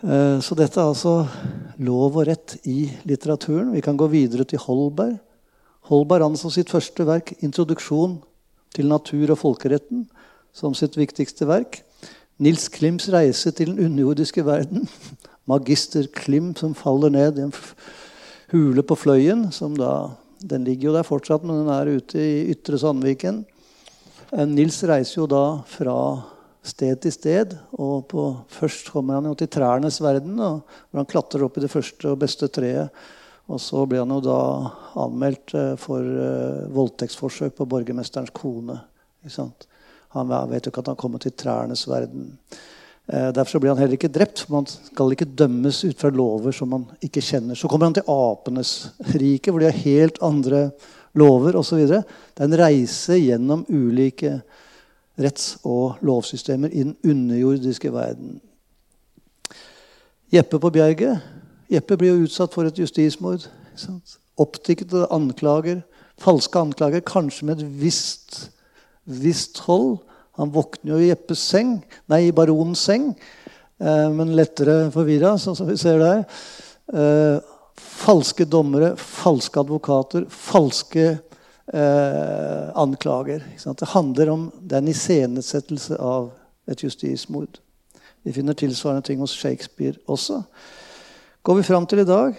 Eh, så dette er altså lov og rett i litteraturen. Vi kan gå videre til Holberg. Holberg anså sitt første verk, 'Introduksjon til natur og folkeretten', som sitt viktigste verk. Nils Klims reise til den underjordiske verden. Magister Klim som faller ned i en hule på Fløyen. som da, Den ligger jo der fortsatt, men den er ute i Ytre Sandviken. Eh, Nils reiser jo da fra sted til sted. og på, Først kommer han jo til trærnes verden, hvor han klatrer opp i det første og beste treet. Og så blir han jo da anmeldt eh, for uh, voldtektsforsøk på borgermesterens kone. Ikke sant? Han vet jo ikke at han kommer til trærnes verden. Eh, derfor blir han heller ikke drept. for Man skal ikke dømmes ut fra lover som man ikke kjenner. Så kommer han til apenes rike, hvor de har helt andre lover osv. Det er en reise gjennom ulike retts- og lovsystemer i den underjordiske verden. Jeppe på Bjerget. Jeppe blir jo utsatt for et justismord. Oppdiktede anklager, falske anklager, kanskje med et visst visst troll Han våkner jo i Jeppes seng, nei, i baronens seng, eh, men lettere forvirra, sånn som vi ser der. Eh, falske dommere, falske advokater, falske eh, anklager. Det handler om det er en iscenesettelse av et justismord. Vi finner tilsvarende ting hos Shakespeare også. Går vi fram til i dag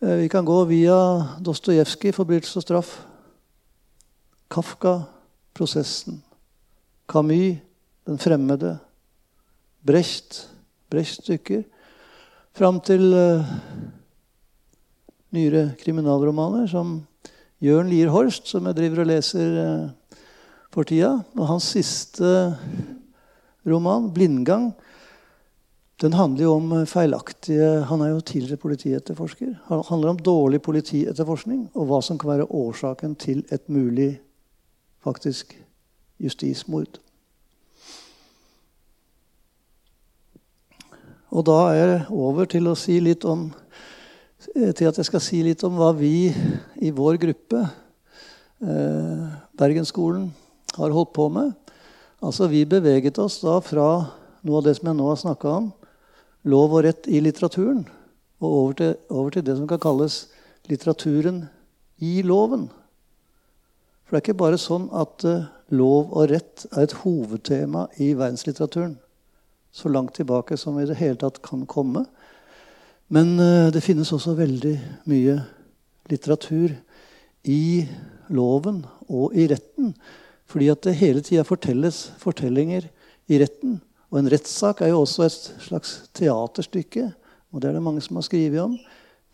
Vi kan gå via Dostojevskij, 'Forbrytelse og straff', Kafka, prosessen. Camus, den fremmede. Brecht, Brecht-stykker. Fram til uh, nyere kriminalromaner, som Jørn Lier Horst, som jeg driver og leser uh, for tida. Og hans siste roman, 'Blindgang', den handler jo om feilaktige Han er jo tidligere politietterforsker. Han handler om dårlig politietterforskning og hva som kan være årsaken til et mulig faktisk justismord. Og da er jeg over til si om til at jeg skal si litt om hva vi i vår gruppe, eh, Bergensskolen, har holdt på med. Altså, Vi beveget oss da fra noe av det som jeg nå har snakka om, lov og rett i litteraturen, og over til, over til, det som kan kalles litteraturen i loven. For det er ikke bare sånn at uh, lov og rett er et hovedtema i verdenslitteraturen så langt tilbake som i det hele tatt kan komme. Men uh, det finnes også veldig mye litteratur i loven og i retten. Fordi at det hele tida fortelles fortellinger i retten. Og en rettssak er jo også et slags teaterstykke. Og det er det mange som har skrevet om.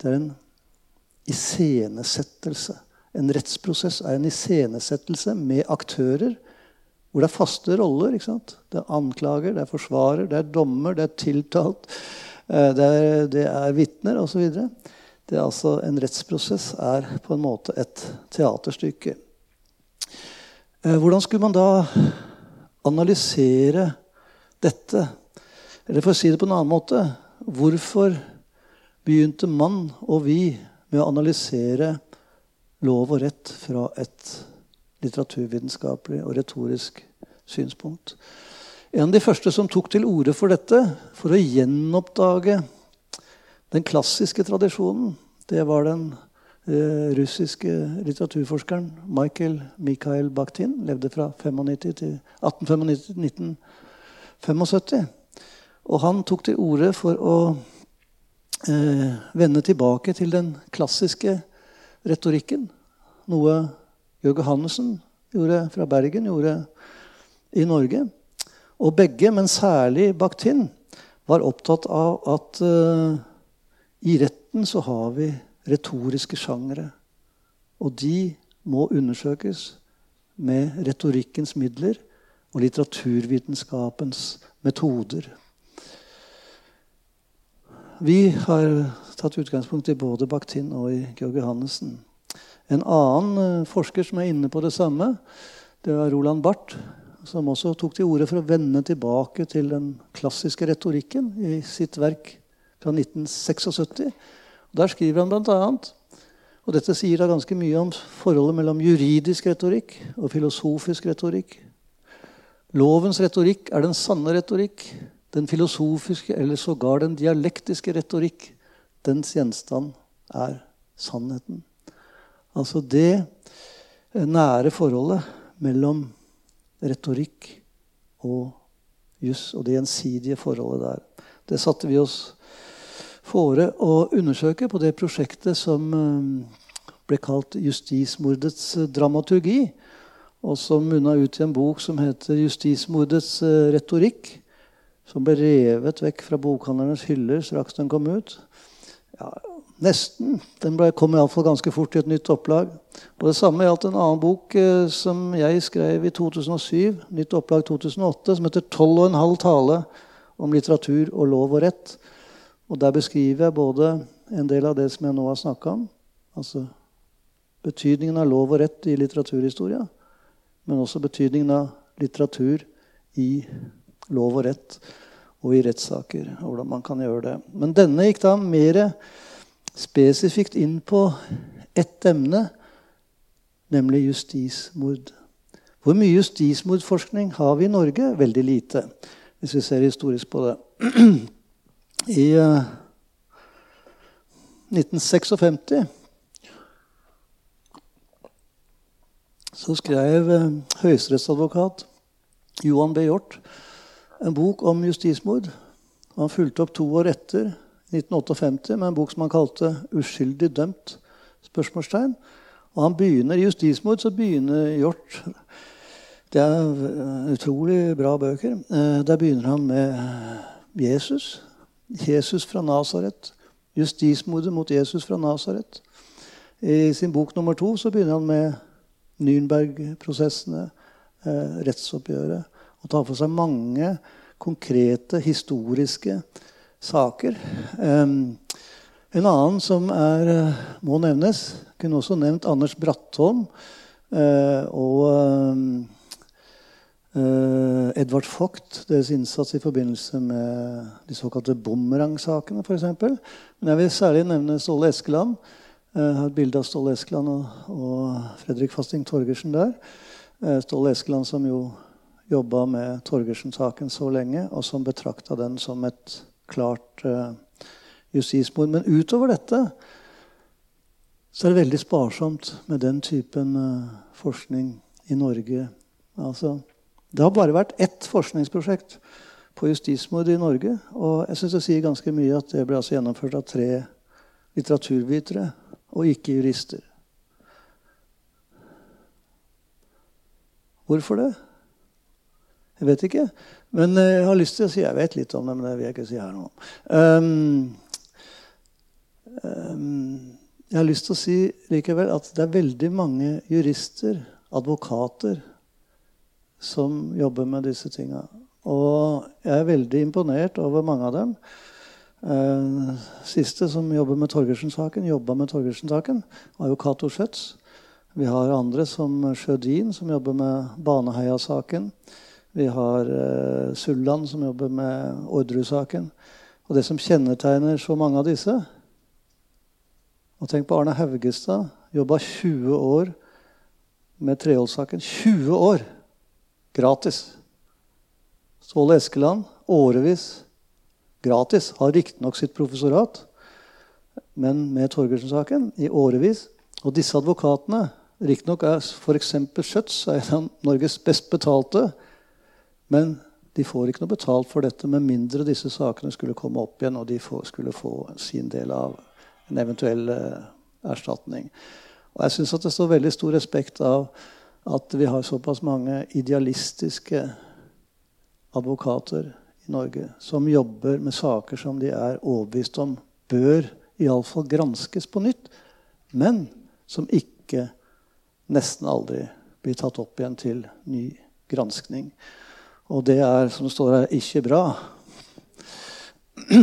Det er en iscenesettelse. En rettsprosess er en iscenesettelse med aktører hvor det er faste roller. ikke sant? Det er anklager, det er forsvarer, det er dommer, det er tiltalt, eh, det er, det er vitner osv. Det er altså En rettsprosess er på en måte et teaterstykke. Eh, hvordan skulle man da analysere dette? Eller for å si det på en annen måte Hvorfor begynte man og vi med å analysere lov og rett fra et litteraturvitenskapelig og retorisk synspunkt. En av de første som tok til orde for dette, for å gjenoppdage den klassiske tradisjonen, det var den eh, russiske litteraturforskeren Michael Mikhail Bakhtin. Levde fra 95 til 1895 1975. Og han tok til orde for å eh, vende tilbake til den klassiske retorikken. Noe Jørgen Hannessen gjorde, fra Bergen gjorde i Norge. Og begge, men særlig Bakhtin, var opptatt av at uh, i retten så har vi retoriske sjangere. Og de må undersøkes med retorikkens midler og litteraturvitenskapens metoder. Vi har tatt utgangspunkt i både Bakhtin og i Georg Johannessen. En annen eh, forsker som er inne på det samme, det var Roland Barth, som også tok til orde for å vende tilbake til den klassiske retorikken i sitt verk fra 1976. Der skriver han bl.a. Og dette sier da ganske mye om forholdet mellom juridisk retorikk og filosofisk retorikk. Lovens retorikk er den sanne retorikk. Den filosofiske eller sågar den dialektiske retorikk, dens gjenstand er sannheten. Altså det nære forholdet mellom retorikk og juss, og det gjensidige forholdet der. Det satte vi oss fore å undersøke på det prosjektet som eh, ble kalt justismordets dramaturgi, og som munna ut i en bok som heter 'Justismordets eh, retorikk', som ble revet vekk fra bokhandlernes hyller straks den kom ut. Ja, Nesten. Den ble, kom iallfall ganske fort i et nytt opplag. Og Det samme gjaldt en annen bok eh, som jeg skrev i 2007, nytt opplag 2008, som heter 'Tolv og en halv tale om litteratur og lov og rett'. Og Der beskriver jeg både en del av det som jeg nå har snakka om, altså betydningen av lov og rett i litteraturhistoria, men også betydningen av litteratur i lov og rett og i rettssaker. og hvordan man kan gjøre det. Men denne gikk da mer spesifikt inn på ett emne, nemlig justismord. Hvor mye justismordforskning har vi i Norge? Veldig lite, hvis vi ser historisk på det. I uh, eh, 1956 så skrev uh, høyesterettsadvokat Johan B. Hjort en bok om justismord. Han fulgte opp to år etter 1958 med en bok som han kalte 'Uskyldig dømt?' spørsmålstegn. Og han begynner I justismord så begynner Hjort Det er utrolig bra bøker. Eh, der begynner han med Jesus. Jesus fra Nasaret. Justismordet mot Jesus fra Nasaret. I sin bok nummer to så begynner han med Nürnberg-prosessene, eh, rettsoppgjøret. Og tar for seg mange konkrete, historiske saker. En annen som er, eh, må nevnes, kunne også nevnt Anders Brattholm uh, og uh, Edvard Vogt, deres innsats i forbindelse med de såkalte bumerang-sakene f.eks. Men jeg vil særlig nevne Ståle Eskeland. Jeg har et bilde av Ståle Eskeland og Fredrik Fasting Torgersen der. Ståle Eskeland som jo jobba med Torgersen-saken så lenge, og som betrakta den som et klart uh, justismord. Men utover dette så er det veldig sparsomt med den typen uh, forskning i Norge. Altså, det har bare vært ett forskningsprosjekt på justismord i Norge. Og jeg syns det sier ganske mye at det ble altså gjennomført av tre litteraturvitere og ikke jurister. Hvorfor det? Jeg vet ikke. Men eh, jeg har lyst til å si Jeg vet litt om det, men det vil jeg ikke si her nå. Um, um, jeg har lyst til å si likevel at det er veldig mange jurister, advokater, som jobber med disse tinga. Og jeg er veldig imponert over mange av dem. Uh, siste som jobber med Torgersen-saken, jobba med Torgersen-saken, var jo Cato Schjøtz. Vi har andre som Sjødin, som jobber med Baneheia-saken. Vi har uh, Sulland, som jobber med Orderud-saken. Og det som kjennetegner så mange av disse og Tenk på Arne Haugestad. Jobba 20 år med Treholt-saken. 20 år! Gratis. Ståle Eskeland årevis gratis. Har riktignok sitt professorat, men med Torgersen-saken i årevis. Og disse advokatene Riktignok er f.eks. Schjøtz en av Norges best betalte men de får ikke noe betalt for dette med mindre disse sakene skulle komme opp igjen, og de skulle få sin del av en eventuell uh, erstatning. Og jeg syns det står veldig stor respekt av at vi har såpass mange idealistiske advokater i Norge som jobber med saker som de er overbevist om bør iallfall granskes på nytt, men som ikke nesten aldri blir tatt opp igjen til ny granskning. Og det er, som det står her, ikke bra.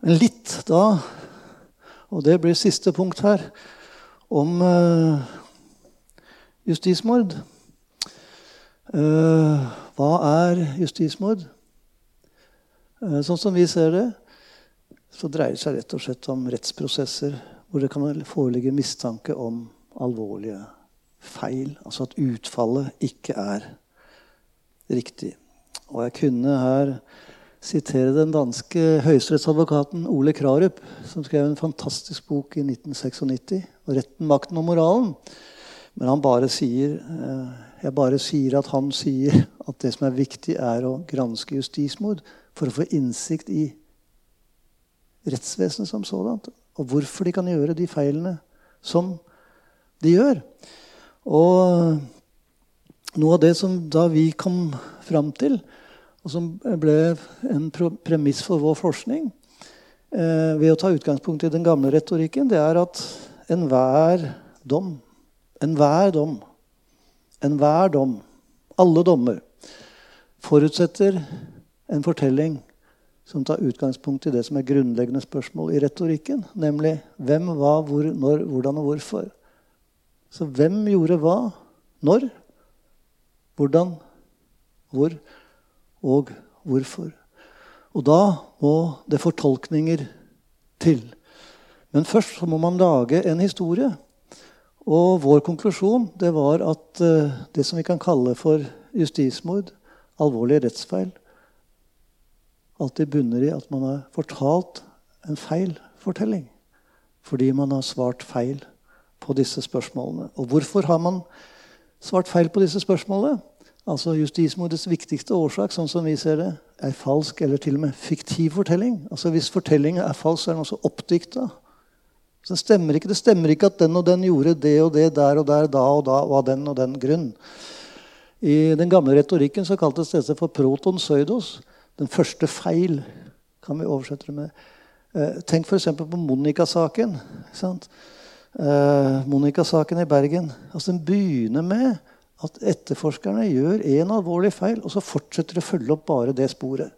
Men litt da, og det blir siste punkt her, om uh, justismord. Uh, hva er justismord? Uh, sånn som vi ser det, så dreier det seg rett og slett om rettsprosesser hvor det kan foreligge mistanke om alvorlige feil. Altså at utfallet ikke er riktig. Og jeg kunne her sitere den danske høyesterettsadvokaten Ole Krarup, som skrev en fantastisk bok i 1996, 'Retten, makten og moralen'. Men han bare sier, eh, jeg bare sier at han sier at det som er viktig, er å granske justismord for å få innsikt i rettsvesenet som sådant. Og hvorfor de kan gjøre de feilene som de gjør. Og noe av det som da vi kom fram til, og som ble en premiss for vår forskning eh, ved å ta utgangspunkt i den gamle retorikken, det er at enhver dom Enhver dom, enhver dom, alle dommer, forutsetter en fortelling som tar utgangspunkt i det som er grunnleggende spørsmål i retorikken, nemlig hvem, hva, hvor, når, hvordan og hvorfor. Så hvem gjorde hva? Når? Hvordan, hvor og hvorfor. Og da må det fortolkninger til. Men først må man lage en historie. Og vår konklusjon det var at uh, det som vi kan kalle for justismord, alvorlige rettsfeil, alltid bunner i at man har fortalt en feil fortelling. Fordi man har svart feil på disse spørsmålene. Og hvorfor har man svart feil på disse spørsmålene? Altså Justismordets viktigste årsak sånn som vi ser det, er falsk eller til og med fiktiv fortelling. Altså Hvis fortellinga er falsk, så er den også oppdikta. Så det stemmer ikke, det stemmer ikke at den og den gjorde det og det der og der, da og da, og av den og den grunn. I den gamle retorikken så kaltes dette for proton pseudos. Den første feil, kan vi oversette det med. Eh, tenk f.eks. på Monica-saken. Eh, Monica-saken i Bergen. Altså, den begynner med at etterforskerne gjør en alvorlig feil, og så fortsetter de å følge opp bare det sporet.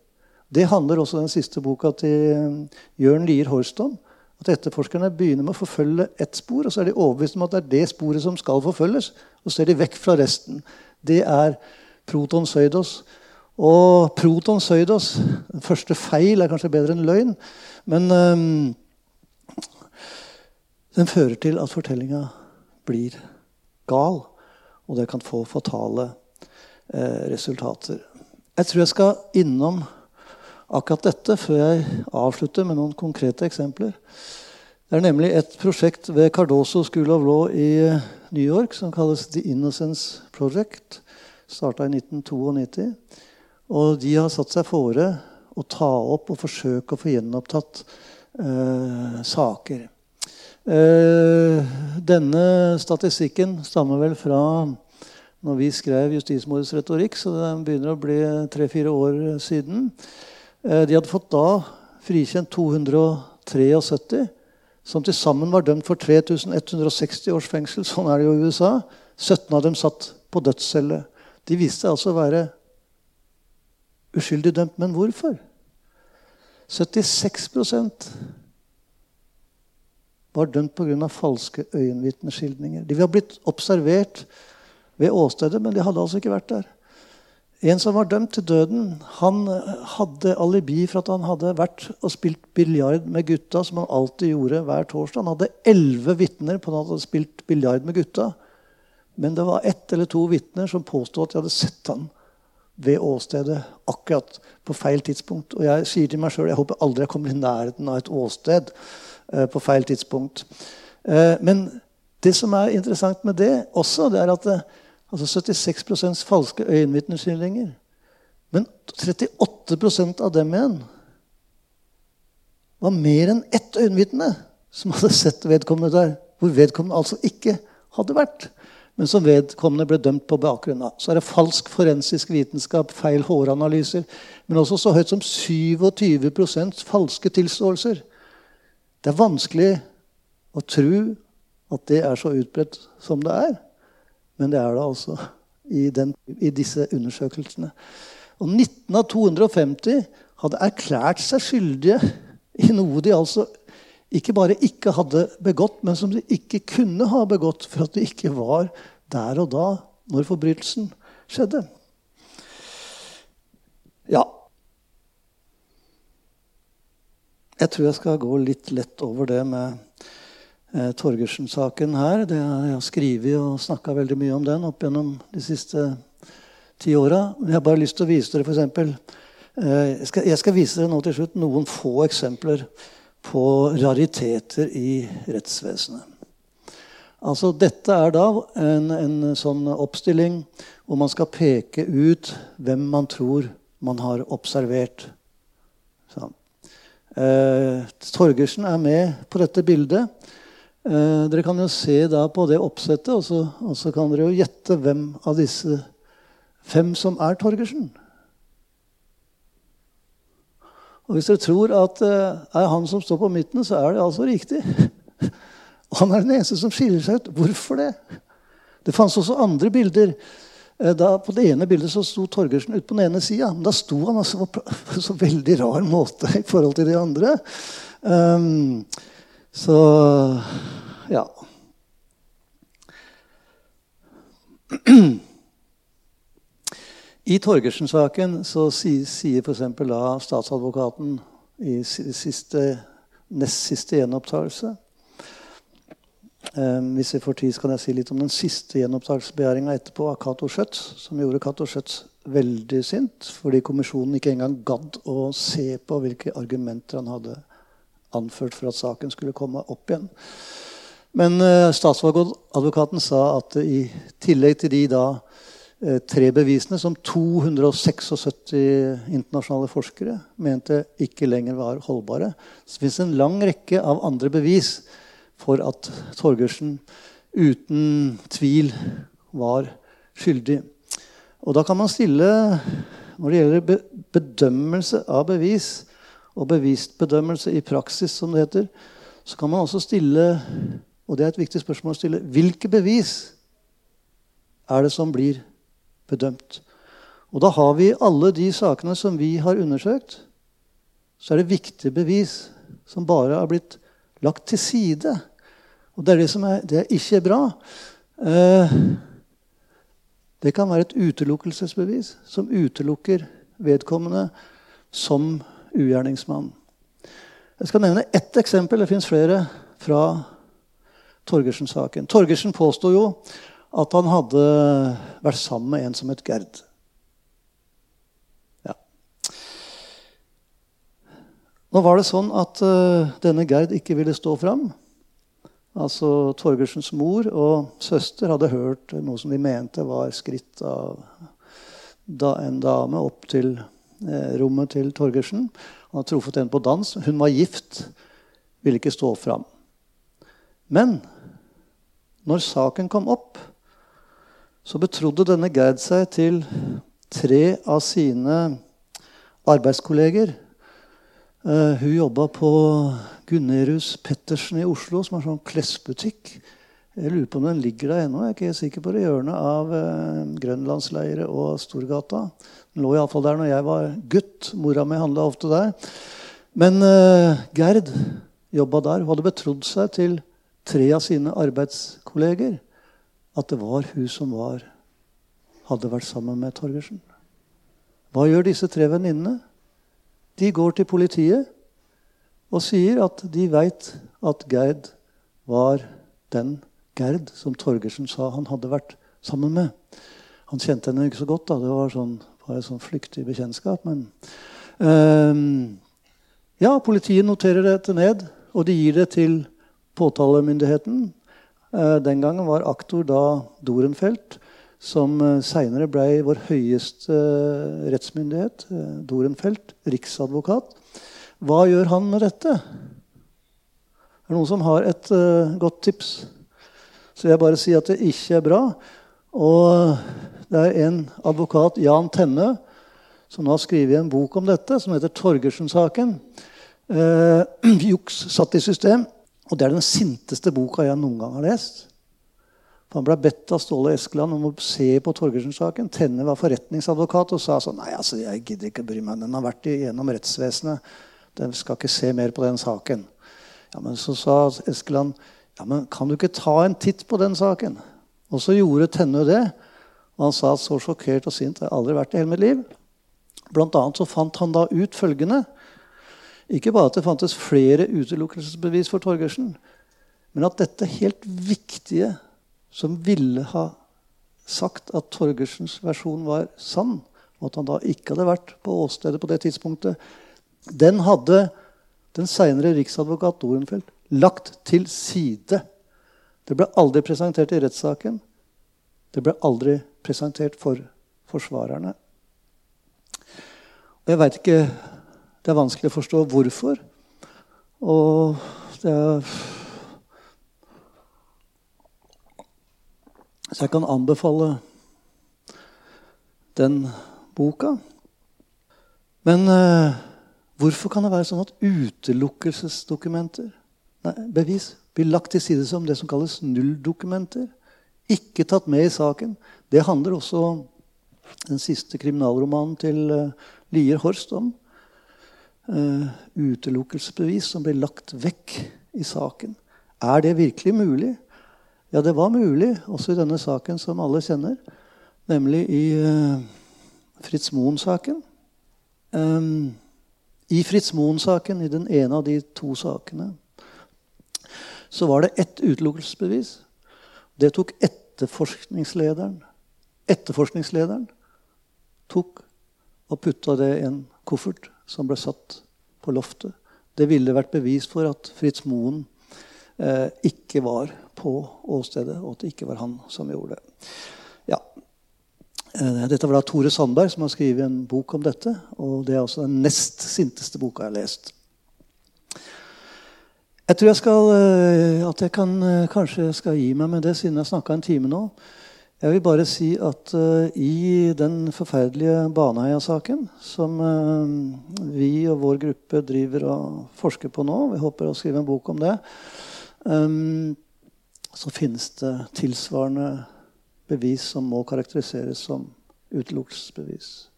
Det handler også den siste boka til eh, Jørn Lier Horst om. At etterforskerne begynner med å forfølge ett spor, og så er de overbevist om at det er det sporet som skal forfølges. Og så er de vekk fra resten. Det er proton søydos. Og proton søydos Den første feil er kanskje bedre enn løgn. Men um, den fører til at fortellinga blir gal. Og det kan få fatale eh, resultater. Jeg tror jeg skal innom akkurat dette før jeg avslutter med noen konkrete eksempler. Det er nemlig et prosjekt ved Cardoso School of Law i eh, New York som kalles The Innocence Project. Starta i 1992. Og de har satt seg fore å ta opp og forsøke å få gjenopptatt eh, saker. Eh, denne statistikken stammer vel fra når vi skrev 'Justismordets retorikk', så det begynner å bli tre-fire år siden. Eh, de hadde fått da frikjent 273 som til sammen var dømt for 3160 års fengsel. Sånn er det jo i USA. 17 av dem satt på dødscelle. De viste seg altså å være uskyldig dømt. Men hvorfor? 76% var dømt pga. falske øyenvitneskildringer. De var blitt observert ved åstedet, men de hadde altså ikke vært der. En som var dømt til døden, han hadde alibi for at han hadde vært og spilt biljard med gutta, som han alltid gjorde hver torsdag. Han hadde elleve vitner på at han hadde spilt biljard med gutta. Men det var ett eller to vitner som påstod at de hadde sett han ved åstedet akkurat på feil tidspunkt. Og jeg sier til meg sjøl jeg håper aldri jeg kommer i nærheten av et åsted eh, på feil tidspunkt. Eh, men det som er interessant med det også, det er at eh, altså 76% falske øyenvitneskildringer. Men 38% av dem igjen var mer enn ett øyenvitne som hadde sett vedkommende der. Hvor vedkommende altså ikke hadde vært men som vedkommende ble dømt på bakgrunn av. Så er det falsk forensisk vitenskap, feil håranalyser, men også så høyt som 27% falske tilståelser. Det er vanskelig å tro at det er så utbredt som det er. Men det er det altså i, den, i disse undersøkelsene. Og 19 av 250 hadde erklært seg skyldige i noe de altså ikke bare ikke hadde begått, men som de ikke kunne ha begått for at de ikke var der og da når forbrytelsen skjedde. Ja Jeg tror jeg skal gå litt lett over det med eh, Torgersen-saken her. Det har jeg skrevet og snakka veldig mye om den opp gjennom de siste ti åra. Jeg har bare lyst til å vise dere f.eks. Eh, jeg, skal, jeg skal vise dere nå til slutt noen få eksempler på rariteter i rettsvesenet. Altså, dette er da en, en, sånn oppstilling hvor man skal peke ut hvem man tror man har observert. Eh, Torgersen er med på dette bildet. Eh, dere kan jo se da på det oppsettet, og så, og så kan dere jo gjette hvem av disse fem som er Torgersen. Og Hvis dere tror at det uh, er han som står på midten, så er det altså riktig. Han er den eneste som skiller seg ut. Hvorfor det? Det fantes også andre bilder. Uh, da, på det ene bildet så sto Torgersen ut på den ene sida. Men da sto han altså på en så veldig rar måte i forhold til de andre. Um, så ja. I Torgersen-saken så sier, sier f.eks. statsadvokaten i siste, nest siste gjenopptakelse um, Hvis vi får tid, kan jeg si litt om den siste gjenopptakelsesbegjæringa etterpå av Cato Schjøtz, som gjorde Cato Schjøtz veldig sint fordi kommisjonen ikke engang gadd å se på hvilke argumenter han hadde anført for at saken skulle komme opp igjen. Men statsvalgadvokaten statsadvokaten sa at i tillegg til de da Eh, tre bevisene som 276 internasjonale forskere mente ikke lenger var holdbare. Så fins en lang rekke av andre bevis for at Torgersen uten tvil var skyldig. Og da kan man stille, når det gjelder bedømmelse av bevis, og bevisstbedømmelse i praksis, som det heter, så kan man også stille og det er et viktig spørsmål å stille hvilke bevis er det som blir bedømt? Og da har vi alle de sakene som vi har undersøkt, så er det viktige bevis som bare har blitt lagt til side. Og det er det som er, det er ikke bra. Eh, det kan være et utelukkelsesbevis som utelukker vedkommende som ugjerningsmann. Jeg skal nevne ett eksempel. Det fins flere fra Torgersen-saken. Torgersen påsto jo at han hadde vært sammen med en som het Gerd. Ja. Nå var det sånn at uh, denne Gerd ikke ville stå fram. Altså Torgersens mor og søster hadde hørt noe som de mente var skritt av da en dame opp til rommet til Torgersen. Han hadde truffet en på dans. Hun var gift, ville ikke stå fram. Men når saken kom opp, så betrodde denne Gerd seg til tre av sine arbeidskolleger. Uh, hun jobba på Gunnerus Pettersen i Oslo, som er sånn klesbutikk. Jeg lurer på om den ligger der ennå. Jeg er ikke sikker på det. Hjørnet av eh, Grønlandsleiret og Storgata. Den lå iallfall der når jeg var gutt. Mora mi handla ofte der. Men eh, Gerd jobba der. Hun hadde betrodd seg til tre av sine arbeidskolleger at det var hun som var, hadde vært sammen med Torgersen. Hva gjør disse tre venninnene? De går til politiet og sier at de veit at Gerd var den Gerd som Torgersen sa han hadde vært sammen med. Han kjente henne ikke så godt. da, Det var, sånn, var et sånn flyktig bekjentskap. Men um, ja, politiet noterer dette ned, og de gir det til påtalemyndigheten. Uh, den gangen var aktor da Dorenfelt, som eh, seinere ble vår høyeste uh, rettsmyndighet. Dorenfelt, riksadvokat. Hva gjør han med dette? Er det noen som har et godt tips? Så jeg bare sier at det ikke er bra. Og det er en advokat, Jan Tenne, som nå har skrevet en bok om dette, som heter Torgersen-saken. Eh, juks satt i system. Og det er den sinteste boka jeg noen gang har lest. For han ble bedt av Ståle Eskeland om å se på Torgersen-saken. Tenne var forretningsadvokat og sa sånn Nei, altså, jeg gidder ikke å bry meg. Den har vært igjennom rettsvesenet. Den skal ikke se mer på den saken. Ja, Men så sa Eskeland ja, men kan du ikke ta en titt på den saken? Og så gjorde Tennø det. Og han sa at så sjokkert og sint har jeg aldri vært i hele mitt liv. Blant annet så fant han da ut følgende ikke bare at det fantes flere utelukkelsesbevis for Torgersen, men at dette helt viktige, som ville ha sagt at Torgersens versjon var sann, og at han da ikke hadde vært på åstedet på det tidspunktet, den hadde den seinere riksadvokat Dorenfeldt lagt til side. Det ble aldri presentert i rettssaken. Det ble aldri presentert for forsvarerne. Og jeg veit ikke det er vanskelig å forstå hvorfor. Og det er Så jeg kan anbefale den boka. Men uh, hvorfor kan det være sånn at utelukkelsesdokumenter, nei, bevis, blir lagt til side som det som kalles nulldokumenter? Ikke tatt med i saken. Det handler også den siste kriminalromanen til uh, Lier Horst om uh, utelukkelsesbevis som blir lagt vekk i saken. Er det virkelig mulig? Ja, det var mulig også i denne saken som alle kjenner, nemlig i uh, Fritz Moen-saken. Um, I Fritz Moen-saken, i den ene av de to sakene, så var det ett utelukkelsesbevis. Det tok etterforskningslederen. Etterforskningslederen tok og putta det i en koffert som ble satt på loftet. Det ville vært bevis for at Fritz Moen eh, ikke var på åstedet, og at det ikke var han som gjorde det. Ja. Eh, dette var da Tore Sandberg som har skrevet en bok om dette. Og det er også den nest sinteste boka jeg har lest. Jeg tror jeg skal, eh, at jeg kan, eh, kanskje skal gi meg med det, siden jeg snakka en time nå. Jeg vil bare si at uh, i den forferdelige Baneheia-saken, som vi og vår gruppe driver og forsker på nå Vi håper å skrive en bok om det. Så finnes det tilsvarende bevis som må karakteriseres som utelukkelsesbevis.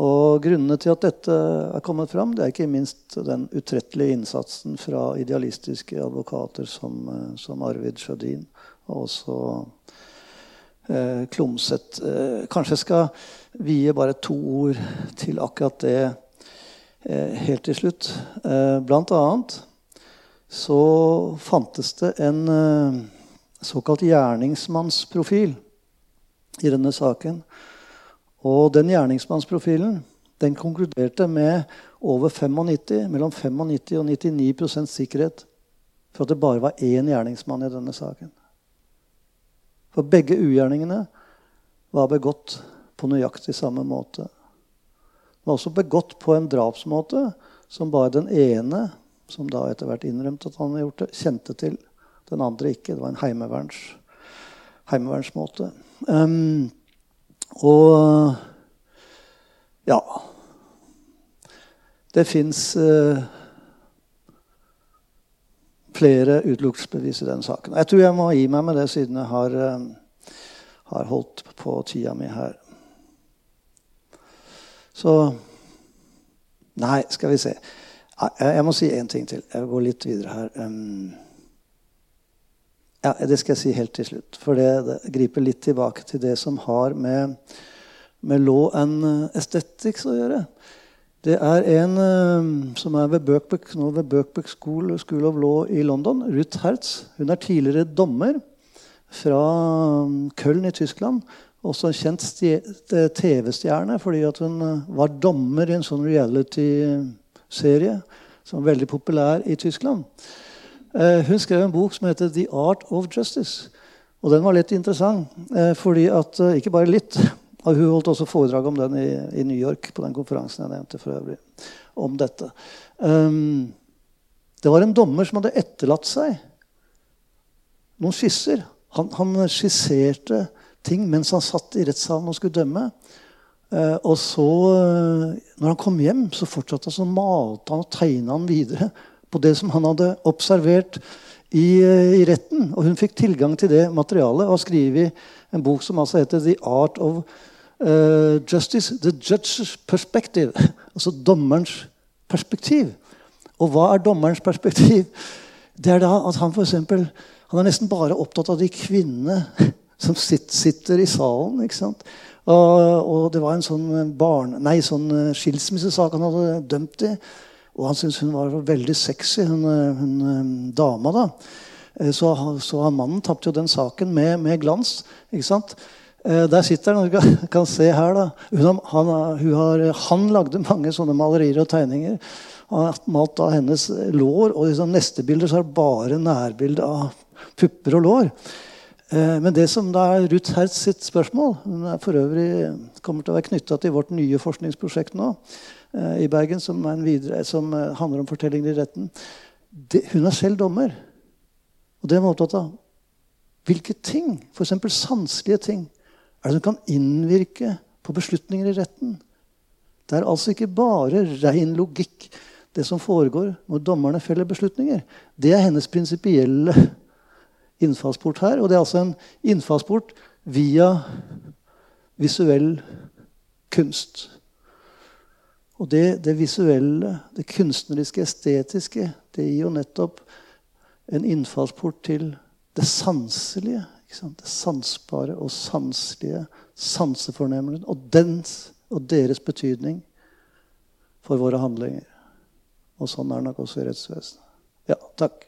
Og grunnene til at dette er kommet fram, det er ikke minst den utrettelige innsatsen fra idealistiske advokater som, som Arvid Sjødin og også eh, Klomsæt. Eh, kanskje jeg skal vie bare to ord til akkurat det eh, helt til slutt. Eh, blant annet så fantes det en eh, såkalt gjerningsmannsprofil i denne saken. Og den gjerningsmannsprofilen den konkluderte med over 95, mellom 95 og 99% sikkerhet for at det bare var én gjerningsmann i denne saken. For begge ugjerningene var begått på nøyaktig samme måte. Den var også begått på en drapsmåte som bare den ene, som da etter hvert innrømte at han hadde gjort det, kjente til. Den andre ikke. Det var en heimeverns, heimevernsmåte. Um, og ja Det fins eh, flere utelukkelsesbevis i den saken. Jeg tror jeg må gi meg med det, siden jeg har, eh, har holdt på tida mi her. Så Nei, skal vi se. Jeg må si én ting til. Jeg går litt videre her. Ja, Det skal jeg si helt til slutt. For det, det griper litt tilbake til det som har med, med law and aesthetics å gjøre. Det er en um, som er ved Birkbeck, nå ved Birkbeck School, School of Law i London. Ruth Hertz. Hun er tidligere dommer fra um, Köln i Tyskland. Også en kjent TV-stjerne fordi hun var dommer i en sånn reality-serie som var veldig populær i Tyskland. Uh, hun skrev en bok som heter 'The Art of Justice'. Og den var litt interessant. Uh, fordi at, Ikke bare litt. Hun holdt også foredrag om den i, New York på den konferansen jeg nevnte for øvrig. om dette. Um, det var en dommer som hadde etterlatt seg noen skisser. Han, han skisserte ting mens han satt i rettssalen og skulle dømme. Og så, når han kom hjem, så fortsatte han så malte han og tegna han videre på det som han hadde observert i, uh, i, retten. Og hun fikk tilgang til det materialet og har skrevet en bok som altså heter 'The Art of uh, justice, the judge's perspective. Altså dommerens perspektiv. Og hva er dommerens perspektiv? Det er da at han for eksempel, han er nesten bare opptatt av de kvinnene som sitter i salen. ikke sant? Og, og det var en sånn, barn, nei, sånn eh, skilsmissesak han hadde dømt i. Og han syntes hun var veldig sexy, hun, eh, hun dama. da. Så, så mannen tapte jo den saken med, med glans. ikke sant? Eh, der sitter han. Du kan se her. da. Hun, han, har, han, lagde mange sånne malerier og tegninger. Han har malt av hennes lår, og i liksom neste bilde så er det bare nærbilde av pupper og lår. Eh, men det som da er Ruth Hertz sitt spørsmål Hun er for øvrig kommer til å være knytta til vårt nye forskningsprosjekt nå eh, i Bergen, som, videre, som handler om fortellinger i retten. Det, hun er selv dommer. Og det er hun opptatt av. Hvilke ting, f.eks. sanselige ting, er det som kan innvirke på beslutninger i retten. Det er altså ikke bare rein logikk, det som foregår når dommerne feller beslutninger. Det er hennes prinsipielle innfallsport her. Og det er altså en innfallsport via visuell kunst. Og det, det visuelle, det kunstneriske, estetiske, det gir jo nettopp en innfallsport til det sanselige det sansbare og sanselige, sansefornemmelsen og, dens, og deres betydning for våre handlinger. Og sånn er det nok også i rettsvesenet. Ja, takk.